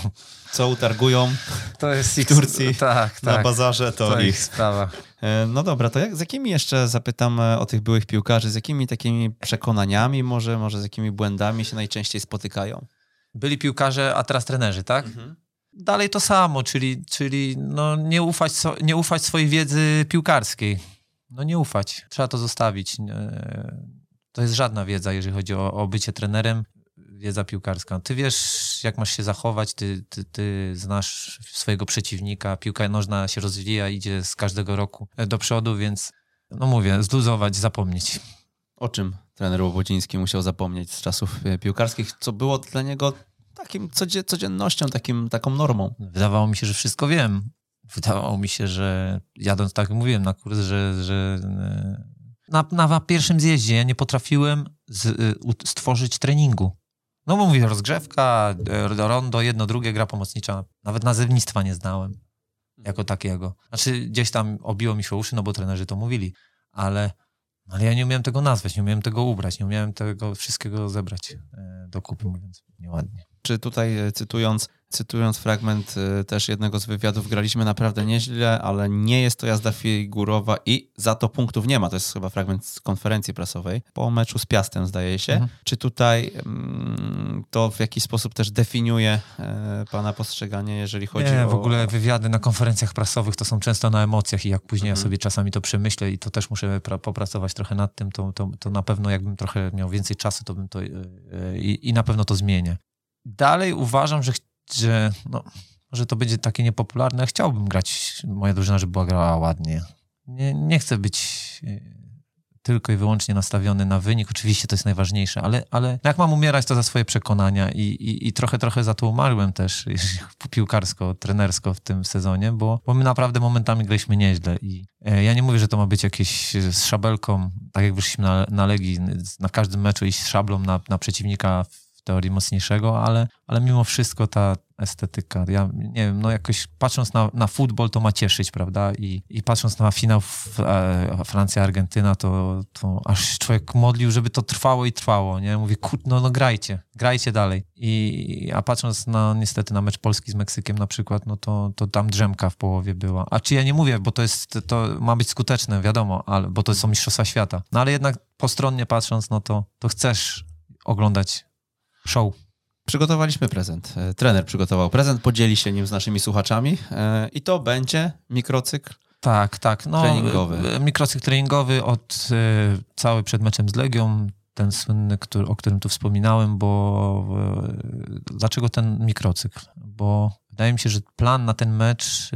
Co utargują to jest ich, w Turcji tak, na tak, bazarze, to, to ich. ich sprawa. E, no dobra, to jak, z jakimi jeszcze zapytam e, o tych byłych piłkarzy, z jakimi takimi przekonaniami może, może z jakimi błędami się najczęściej spotykają? Byli piłkarze, a teraz trenerzy, tak? Mhm. Dalej to samo, czyli, czyli no nie, ufać, nie ufać swojej wiedzy piłkarskiej. No nie ufać, trzeba to zostawić. To jest żadna wiedza, jeżeli chodzi o, o bycie trenerem wiedza piłkarska. Ty wiesz, jak masz się zachować, ty, ty, ty znasz swojego przeciwnika, piłka nożna się rozwija, idzie z każdego roku do przodu, więc no mówię, zluzować, zapomnieć. O czym trener Łobodziński musiał zapomnieć z czasów e, piłkarskich, co było dla niego takim codziennością, takim, taką normą? Wydawało mi się, że wszystko wiem. Wydawało mi się, że jadąc, tak mówiłem na kurs, że, że e, na, na pierwszym zjeździe ja nie potrafiłem z, e, stworzyć treningu. No bo mówię, rozgrzewka, e, rondo, jedno, drugie, gra pomocnicza. Nawet nazewnictwa nie znałem jako takiego. Znaczy gdzieś tam obiło mi się uszy, no bo trenerzy to mówili, ale, ale ja nie umiałem tego nazwać, nie umiałem tego ubrać, nie umiałem tego wszystkiego zebrać e, do kupy, mówiąc nieładnie. Czy tutaj e, cytując cytując fragment y, też jednego z wywiadów, graliśmy naprawdę nieźle, ale nie jest to jazda figurowa i za to punktów nie ma. To jest chyba fragment z konferencji prasowej po meczu z Piastem, zdaje się. Mhm. Czy tutaj mm, to w jakiś sposób też definiuje e, pana postrzeganie, jeżeli chodzi nie, o... w ogóle wywiady na konferencjach prasowych to są często na emocjach i jak później mhm. ja sobie czasami to przemyślę i to też muszę popracować trochę nad tym, to, to, to na pewno jakbym trochę miał więcej czasu, to bym to... E, e, i, i na pewno to zmienię. Dalej uważam, że że no, że to będzie takie niepopularne. Chciałbym grać, moja drużyna, żeby była grała ładnie. Nie, nie chcę być e, tylko i wyłącznie nastawiony na wynik. Oczywiście to jest najważniejsze, ale, ale jak mam umierać, to za swoje przekonania i, i, i trochę, trochę za to umarłem też piłkarsko, trenersko w tym sezonie, bo, bo my naprawdę momentami graliśmy nieźle i e, ja nie mówię, że to ma być jakieś z szabelką, tak jak wyszliśmy na, na Legii, na każdym meczu iść z szablą na, na przeciwnika w teorii mocniejszego, ale, ale mimo wszystko ta estetyka, ja nie wiem, no jakoś patrząc na, na futbol to ma cieszyć, prawda? I, i patrząc na finał e, Francja-Argentyna, to, to aż człowiek modlił, żeby to trwało i trwało, nie? Mówię, kur, no, no grajcie, grajcie dalej. I, a patrząc na niestety na mecz Polski z Meksykiem na przykład, no to, to tam drzemka w połowie była. A czy ja nie mówię, bo to jest, to ma być skuteczne, wiadomo, ale, bo to są mistrzostwa świata. No ale jednak postronnie patrząc, no to, to chcesz oglądać show. Przygotowaliśmy prezent. E, trener przygotował prezent, podzieli się nim z naszymi słuchaczami e, i to będzie mikrocykl tak, tak. No, treningowy. E, mikrocykl treningowy od cały przed meczem z Legią, ten słynny, który, o którym tu wspominałem, bo dlaczego ten mikrocykl? Bo wydaje mi się, że plan na ten mecz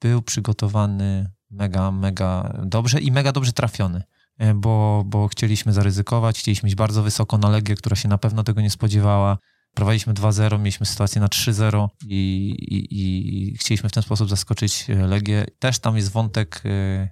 był przygotowany mega, mega dobrze i mega dobrze trafiony. E, bo, bo chcieliśmy zaryzykować, chcieliśmy mieć bardzo wysoko na Legię, która się na pewno tego nie spodziewała. Prowadziliśmy 2-0, mieliśmy sytuację na 3-0 i, i, i, chcieliśmy w ten sposób zaskoczyć e, Legię. Też tam jest wątek e,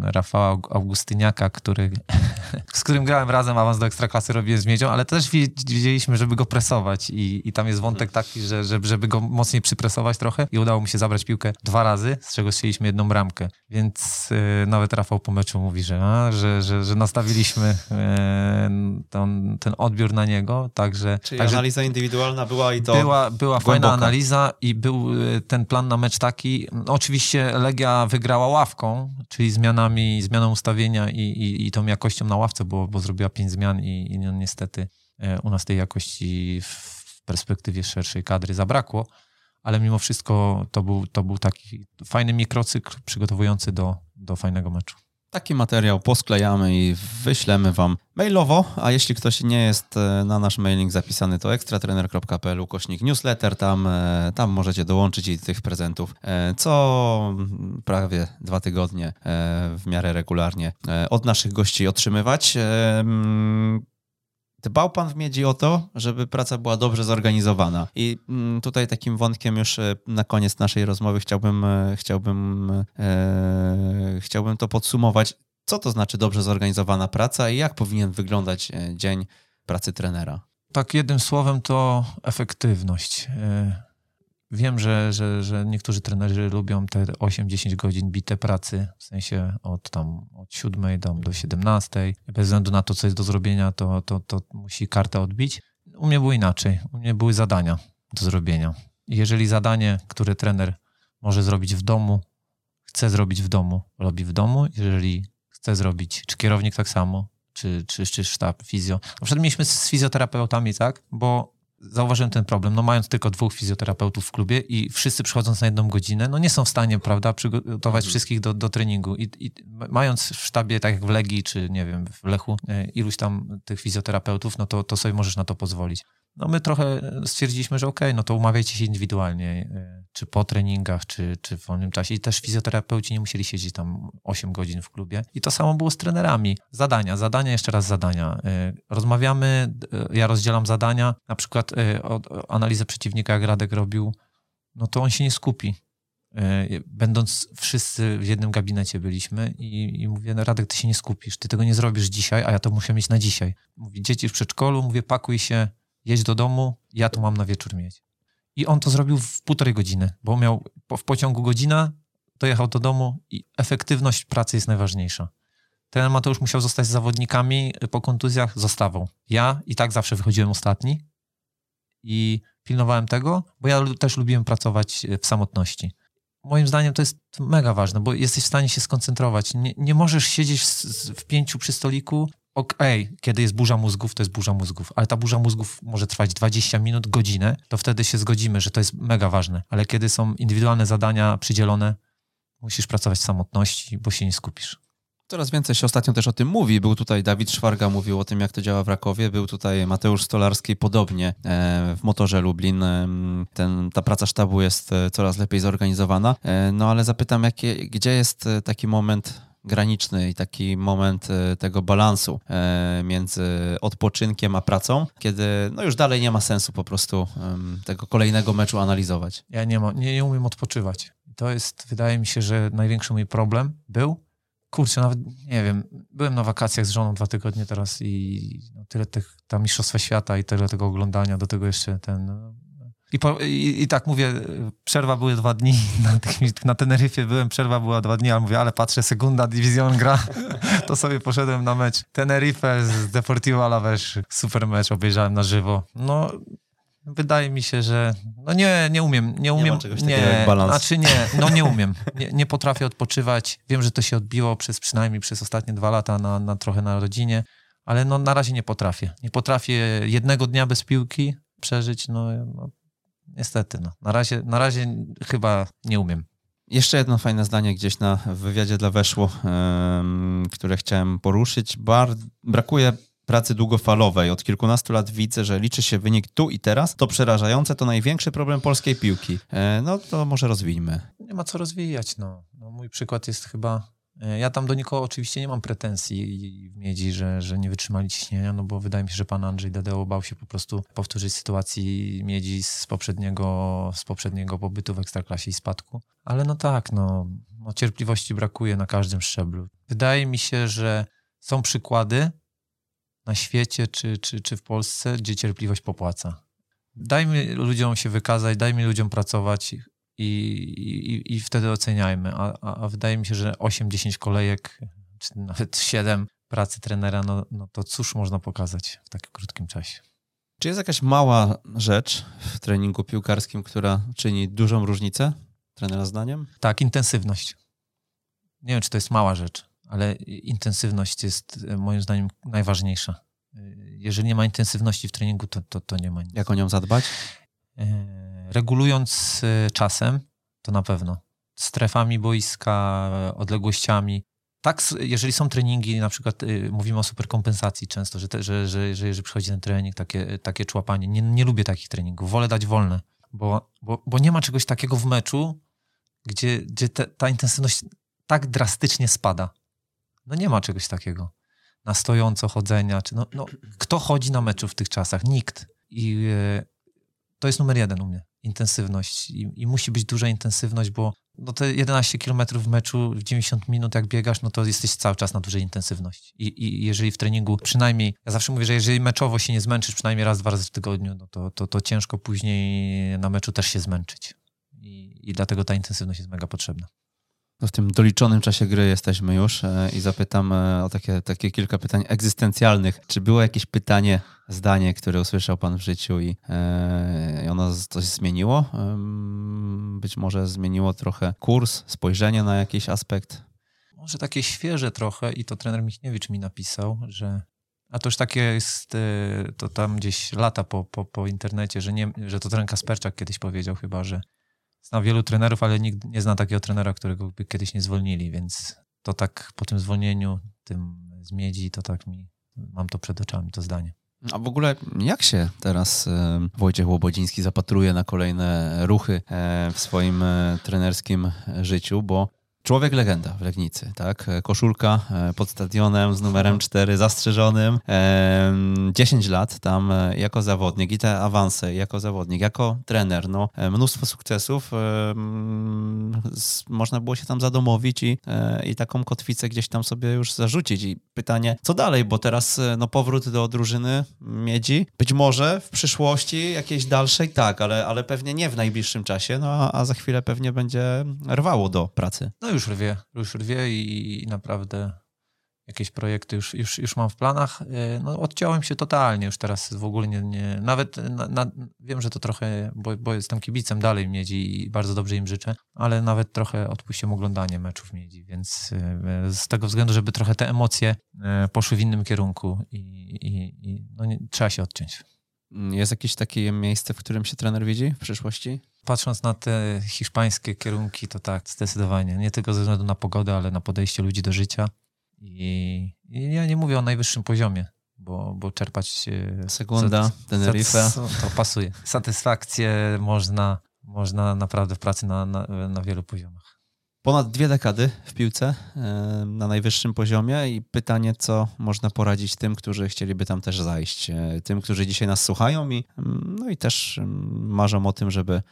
Rafała Augustyniaka, który, z którym grałem razem, awans do Ekstraklasy robiłem z Miedzią, ale też wiedzieliśmy, żeby go presować i, i tam jest wątek taki, że, żeby, żeby go mocniej przypresować trochę i udało mi się zabrać piłkę dwa razy, z czego strzeliśmy jedną bramkę. Więc yy, nawet Rafał po meczu mówi, że, a, że, że, że nastawiliśmy yy, ten, ten odbiór na niego, także... Czyli także analiza indywidualna była i to Była, była fajna analiza i był y, ten plan na mecz taki. No, oczywiście Legia wygrała ławką, czyli zmiana zmianami, zmianą ustawienia i, i, i tą jakością na ławce, bo, bo zrobiła pięć zmian i, i no niestety e, u nas tej jakości w perspektywie szerszej kadry zabrakło, ale mimo wszystko to był, to był taki fajny mikrocykl przygotowujący do, do fajnego meczu. Taki materiał posklejamy i wyślemy Wam mailowo, a jeśli ktoś nie jest e, na nasz mailing zapisany, to ekstratrener.pl ukośnik newsletter, tam, e, tam możecie dołączyć i tych prezentów e, co prawie dwa tygodnie w miarę regularnie od naszych gości otrzymywać. Dbał Pan w Miedzi o to, żeby praca była dobrze zorganizowana. I mm, tutaj takim wątkiem już e, na koniec naszej rozmowy chciałbym, e, chciałbym, e, chciałbym to podsumować. Co to znaczy dobrze zorganizowana praca i jak powinien wyglądać e, dzień pracy trenera? Tak, jednym słowem to efektywność. Wiem, że, że, że niektórzy trenerzy lubią te 8-10 godzin bite pracy, w sensie od tam od 7 do, do 17. Bez względu na to, co jest do zrobienia, to, to, to musi kartę odbić. U mnie było inaczej. U mnie były zadania do zrobienia. Jeżeli zadanie, które trener może zrobić w domu, chce zrobić w domu, robi w domu. Jeżeli chce zrobić, czy kierownik tak samo, czy, czy, czy sztab, fizjo. Na przykład mieliśmy z fizjoterapeutami, tak? Bo zauważyłem ten problem. No mając tylko dwóch fizjoterapeutów w klubie i wszyscy przychodząc na jedną godzinę, no nie są w stanie, prawda, przygotować mhm. wszystkich do, do treningu. I, I, mając w sztabie, tak jak w Legii, czy nie wiem, w Lechu, e, iluś tam tych fizjoterapeutów, no to, to sobie możesz na to pozwolić. No my trochę stwierdziliśmy, że okej, okay, no to umawiajcie się indywidualnie, e, czy po treningach, czy, czy w wolnym czasie. I też fizjoterapeuci nie musieli siedzieć tam 8 godzin w klubie. I to samo było z trenerami. Zadania, zadania, jeszcze raz zadania. E, rozmawiamy, ja rozdzielam zadania, na przykład analizę przeciwnika, jak Radek robił, no to on się nie skupi. Będąc wszyscy w jednym gabinecie byliśmy i, i mówię, no Radek, ty się nie skupisz, ty tego nie zrobisz dzisiaj, a ja to muszę mieć na dzisiaj. Mówi, dzieci w przedszkolu, mówię, pakuj się, jedź do domu, ja to mam na wieczór mieć. I on to zrobił w półtorej godziny, bo miał w pociągu godzina, dojechał do domu i efektywność pracy jest najważniejsza. Ten Mateusz musiał zostać z zawodnikami po kontuzjach, zostawał. Ja i tak zawsze wychodziłem ostatni i pilnowałem tego, bo ja też lubiłem pracować w samotności. Moim zdaniem to jest mega ważne, bo jesteś w stanie się skoncentrować. Nie, nie możesz siedzieć w pięciu przy stoliku okej, okay, kiedy jest burza mózgów, to jest burza mózgów, ale ta burza mózgów może trwać 20 minut, godzinę, to wtedy się zgodzimy, że to jest mega ważne. Ale kiedy są indywidualne zadania przydzielone, musisz pracować w samotności, bo się nie skupisz. Coraz więcej się ostatnio też o tym mówi. Był tutaj Dawid Szwarga, mówił o tym, jak to działa w Rakowie. Był tutaj Mateusz Stolarski, podobnie e, w motorze Lublin. Ten, ta praca sztabu jest e, coraz lepiej zorganizowana. E, no ale zapytam, jakie, gdzie jest taki moment graniczny i taki moment e, tego balansu e, między odpoczynkiem a pracą, kiedy no już dalej nie ma sensu po prostu tego kolejnego meczu analizować. Ja nie, ma, nie, nie umiem odpoczywać. To jest, wydaje mi się, że największy mój problem był. Kurczę, nawet nie wiem, byłem na wakacjach z żoną dwa tygodnie teraz i no, tyle tych, tam Mistrzostwa Świata i tyle tego oglądania, do tego jeszcze ten no, i, po, i, I, tak mówię, przerwa były dwa dni, na, na Teneryfie byłem, przerwa była dwa dni, ale mówię, ale patrzę, sekunda, Division gra, to sobie poszedłem na mecz. Tenerife z Deportivo Alaves, super mecz, obejrzałem na żywo. No, wydaje mi się, że no nie, nie umiem, nie umiem. Nie, nie znaczy nie, no nie umiem. Nie, nie, potrafię odpoczywać. Wiem, że to się odbiło przez przynajmniej przez ostatnie dwa lata na, na trochę na rodzinie, ale no na razie nie potrafię. Nie potrafię jednego dnia bez piłki przeżyć, no, no niestety, no. Na razie, na razie chyba nie umiem. Jeszcze jedno fajne zdanie gdzieś na wywiadzie dla Weszło, um, które chciałem poruszyć. Bar brakuje pracy długofalowej. Od kilkunastu lat widzę, że liczy się wynik tu i teraz. To przerażające, to największy problem polskiej piłki. E, no to może rozwijmy. Nie ma co rozwijać. No. no mój przykład jest chyba E, ja tam do nikogo oczywiście nie mam pretensji w Miedzi, że, że nie wytrzymali ciśnienia, no bo wydaje mi się, że pan Andrzej Dadeo bał się po prostu powtórzyć sytuacji Miedzi z poprzedniego, z poprzedniego pobytu w Ekstraklasie i spadku. Ale no tak, no, no cierpliwości brakuje na każdym szczeblu. Wydaje mi się, że są przykłady na świecie czy, czy, czy w Polsce, gdzie cierpliwość popłaca. Dajmy ludziom się wykazać, dajmy ludziom pracować, i, i, i wtedy oceniajmy. A, a, a, wydaje mi się, że 8-10 kolejek, czy nawet 7 pracy trenera, no, no to cóż można pokazać w tak krótkim czasie. Czy jest jakaś mała rzecz w treningu piłkarskim, która czyni dużą różnicę, trenera zdaniem? Tak, intensywność. Nie wiem, czy to jest mała rzecz, ale intensywność jest e, moim zdaniem najważniejsza. E, jeżeli nie ma intensywności w treningu, to, to, to nie ma nic. Jak o nią zadbać? E regulując czasem, to na pewno. Strefami boiska, odległościami. Tak, jeżeli są treningi, na przykład mówimy o superkompensacji często, że, te, że, że, że jeżeli przychodzi ten trening, takie, takie człapanie, nie, nie lubię takich treningów, wolę dać wolne, bo, bo, bo nie ma czegoś takiego w meczu, gdzie, gdzie te, ta intensywność tak drastycznie spada. No nie ma czegoś takiego. Na stojąco chodzenia, czy no, no, kto chodzi na meczu w tych czasach? Nikt. I y, to jest numer jeden u mnie intensywność i, i, musi być duża intensywność, bo no te 11 km w meczu w 90 minut jak biegasz, no to jesteś cały czas na dużej intensywności. I, I, jeżeli w treningu przynajmniej, ja zawsze mówię, że jeżeli meczowo się nie zmęczysz przynajmniej raz, dwa razy w tygodniu, no to, to, to ciężko później na meczu też się zmęczyć. i dlatego ta intensywność jest mega potrzebna. No w tym doliczonym czasie gry jesteśmy już e, i zapytam e, o takie, takie kilka pytań egzystencjalnych. Czy było jakieś pytanie, zdanie, które usłyszał Pan w życiu i, e, i ono coś zmieniło? Być może zmieniło trochę kurs, spojrzenie na jakiś aspekt? Może takie świeże trochę i to trener Michniewicz mi napisał, że a to już takie jest, to tam gdzieś lata po, po, po internecie, że, nie, że to trener Kasperczak kiedyś powiedział chyba, że zna wielu trenerów, ale nikt nie zna takiego trenera, którego by kiedyś nie zwolnili, więc to tak po tym zwolnieniu, tym z miedzi, to tak mi, mam to przed oczami, to zdanie. A w ogóle jak się teraz e, Wojciech Łobodziński zapatruje na kolejne ruchy e, w swoim e, trenerskim życiu, bo Człowiek legenda w Legnicy, tak? Koszulka e, pod stadionem z numerem 4 zastrzeżonym. 10 lat tam e, jako zawodnik i te awanse jako zawodnik, jako trener. No, e, mnóstwo sukcesów. Można było się tam zadomowić i, i taką kotwicę gdzieś tam sobie już zarzucić. I pytanie, co dalej? Bo teraz no, powrót do drużyny Miedzi. Być może w przyszłości jakiejś dalszej, tak, ale, ale pewnie nie w najbliższym czasie, no a, a za chwilę pewnie będzie rwało do pracy. No już rwie, już rwie i, i naprawdę jakieś projekty już, już, już mam w planach. E, no, odciąłem się totalnie, już teraz w ogóle nie, nie nawet na, na, wiem, że to trochę, bo, bo jestem kibicem dalej Miedzi i bardzo dobrze im życzę, ale nawet trochę odpuściłem oglądanie meczów Miedzi, więc e, z tego względu, żeby trochę te emocje e, poszły w innym kierunku i, i, i no nie, trzeba się odciąć. Jest jakieś takie miejsce, w którym się trener widzi w przyszłości? Patrząc na te hiszpańskie kierunki, to tak, zdecydowanie. Nie tylko ze względu na pogodę, ale na podejście ludzi do życia. I, i ja nie mówię o najwyższym poziomie, bo, bo czerpać... Segunda, Tenerife. To pasuje. Satysfakcję można, można naprawdę w pracy na, na, na wielu poziomach. Ponad dwie dekady w piłce na najwyższym poziomie i pytanie, co można poradzić tym, którzy chcieliby tam też zajść, e, tym, którzy dzisiaj nas słuchają i, mm, no i też mm, marzą o tym, żeby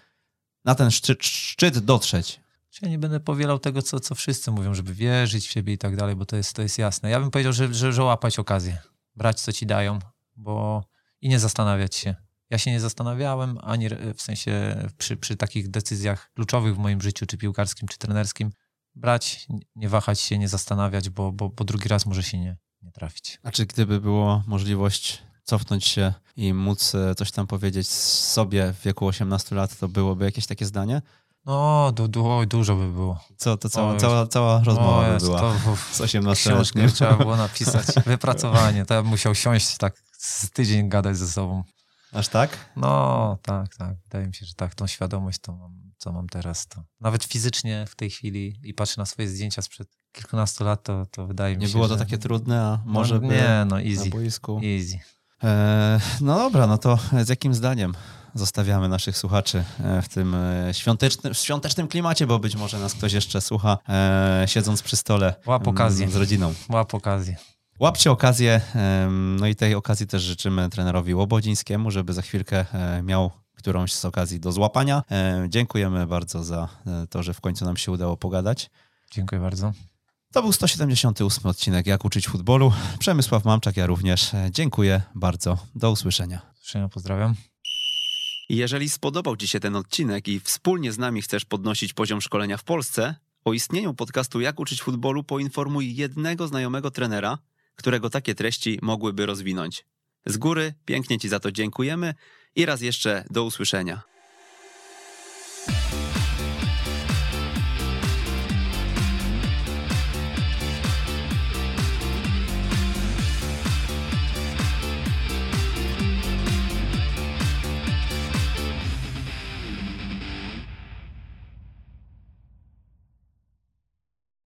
na ten szczyt, szczyt dotrzeć. Ja nie będę powielał tego, co, co wszyscy mówią, żeby wierzyć w siebie i tak dalej, bo to jest, to jest jasne. Ja bym powiedział, że, że, że łapać okazję, brać co ci dają, bo i nie zastanawiać się. Ja się nie zastanawiałem, ani w sensie przy, przy takich decyzjach kluczowych w moim życiu, czy piłkarskim, czy trenerskim, brać, nie wahać się, nie zastanawiać, bo, bo, bo drugi raz może się nie, nie trafić. A czy gdyby było możliwość cofnąć się i móc e, coś tam powiedzieć sobie w wieku 18 lat, to byłoby jakieś takie zdanie? No, du, du, dużo by było. Co, to cała, cała, cała rozmowa by była to, z 18 lat. trzeba było napisać, wypracowanie. To ja bym musiał siąść tak z tydzień gadać ze sobą. Aż tak? No, tak, tak. Wydaje mi się, że tak. Tą świadomość, to mam, co mam teraz, to nawet fizycznie w tej chwili i patrzę na swoje zdjęcia sprzed kilkunastu lat, to, to wydaje mi nie się, Nie było to takie trudne, a no może no, Nie, no easy. Na boisku. Easy. E, no dobra, no to z jakim zdaniem zostawiamy naszych słuchaczy e, w tym e, świątecznym, świątecznym klimacie, bo być może nas ktoś jeszcze słucha, e, siedząc przy stole Łap okazję. z rodziną. Łap okazję. Łapcie okazję, no i tej okazji też życzymy trenerowi Łobodzińskiemu, żeby za chwilkę miał którąś z okazji do złapania. Dziękujemy bardzo za to, że w końcu nam się udało pogadać. Dziękuję bardzo. To był 178 odcinek Jak uczyć futbolu. Przemysław Mamczak, ja również. Dziękuję bardzo. Do usłyszenia. Usłyszenia, pozdrawiam. Jeżeli spodobał Ci się ten odcinek i wspólnie z nami chcesz podnosić poziom szkolenia w Polsce, o istnieniu podcastu Jak uczyć futbolu poinformuj jednego znajomego trenera, którego takie treści mogłyby rozwinąć. Z góry pięknie Ci za to dziękujemy i raz jeszcze do usłyszenia.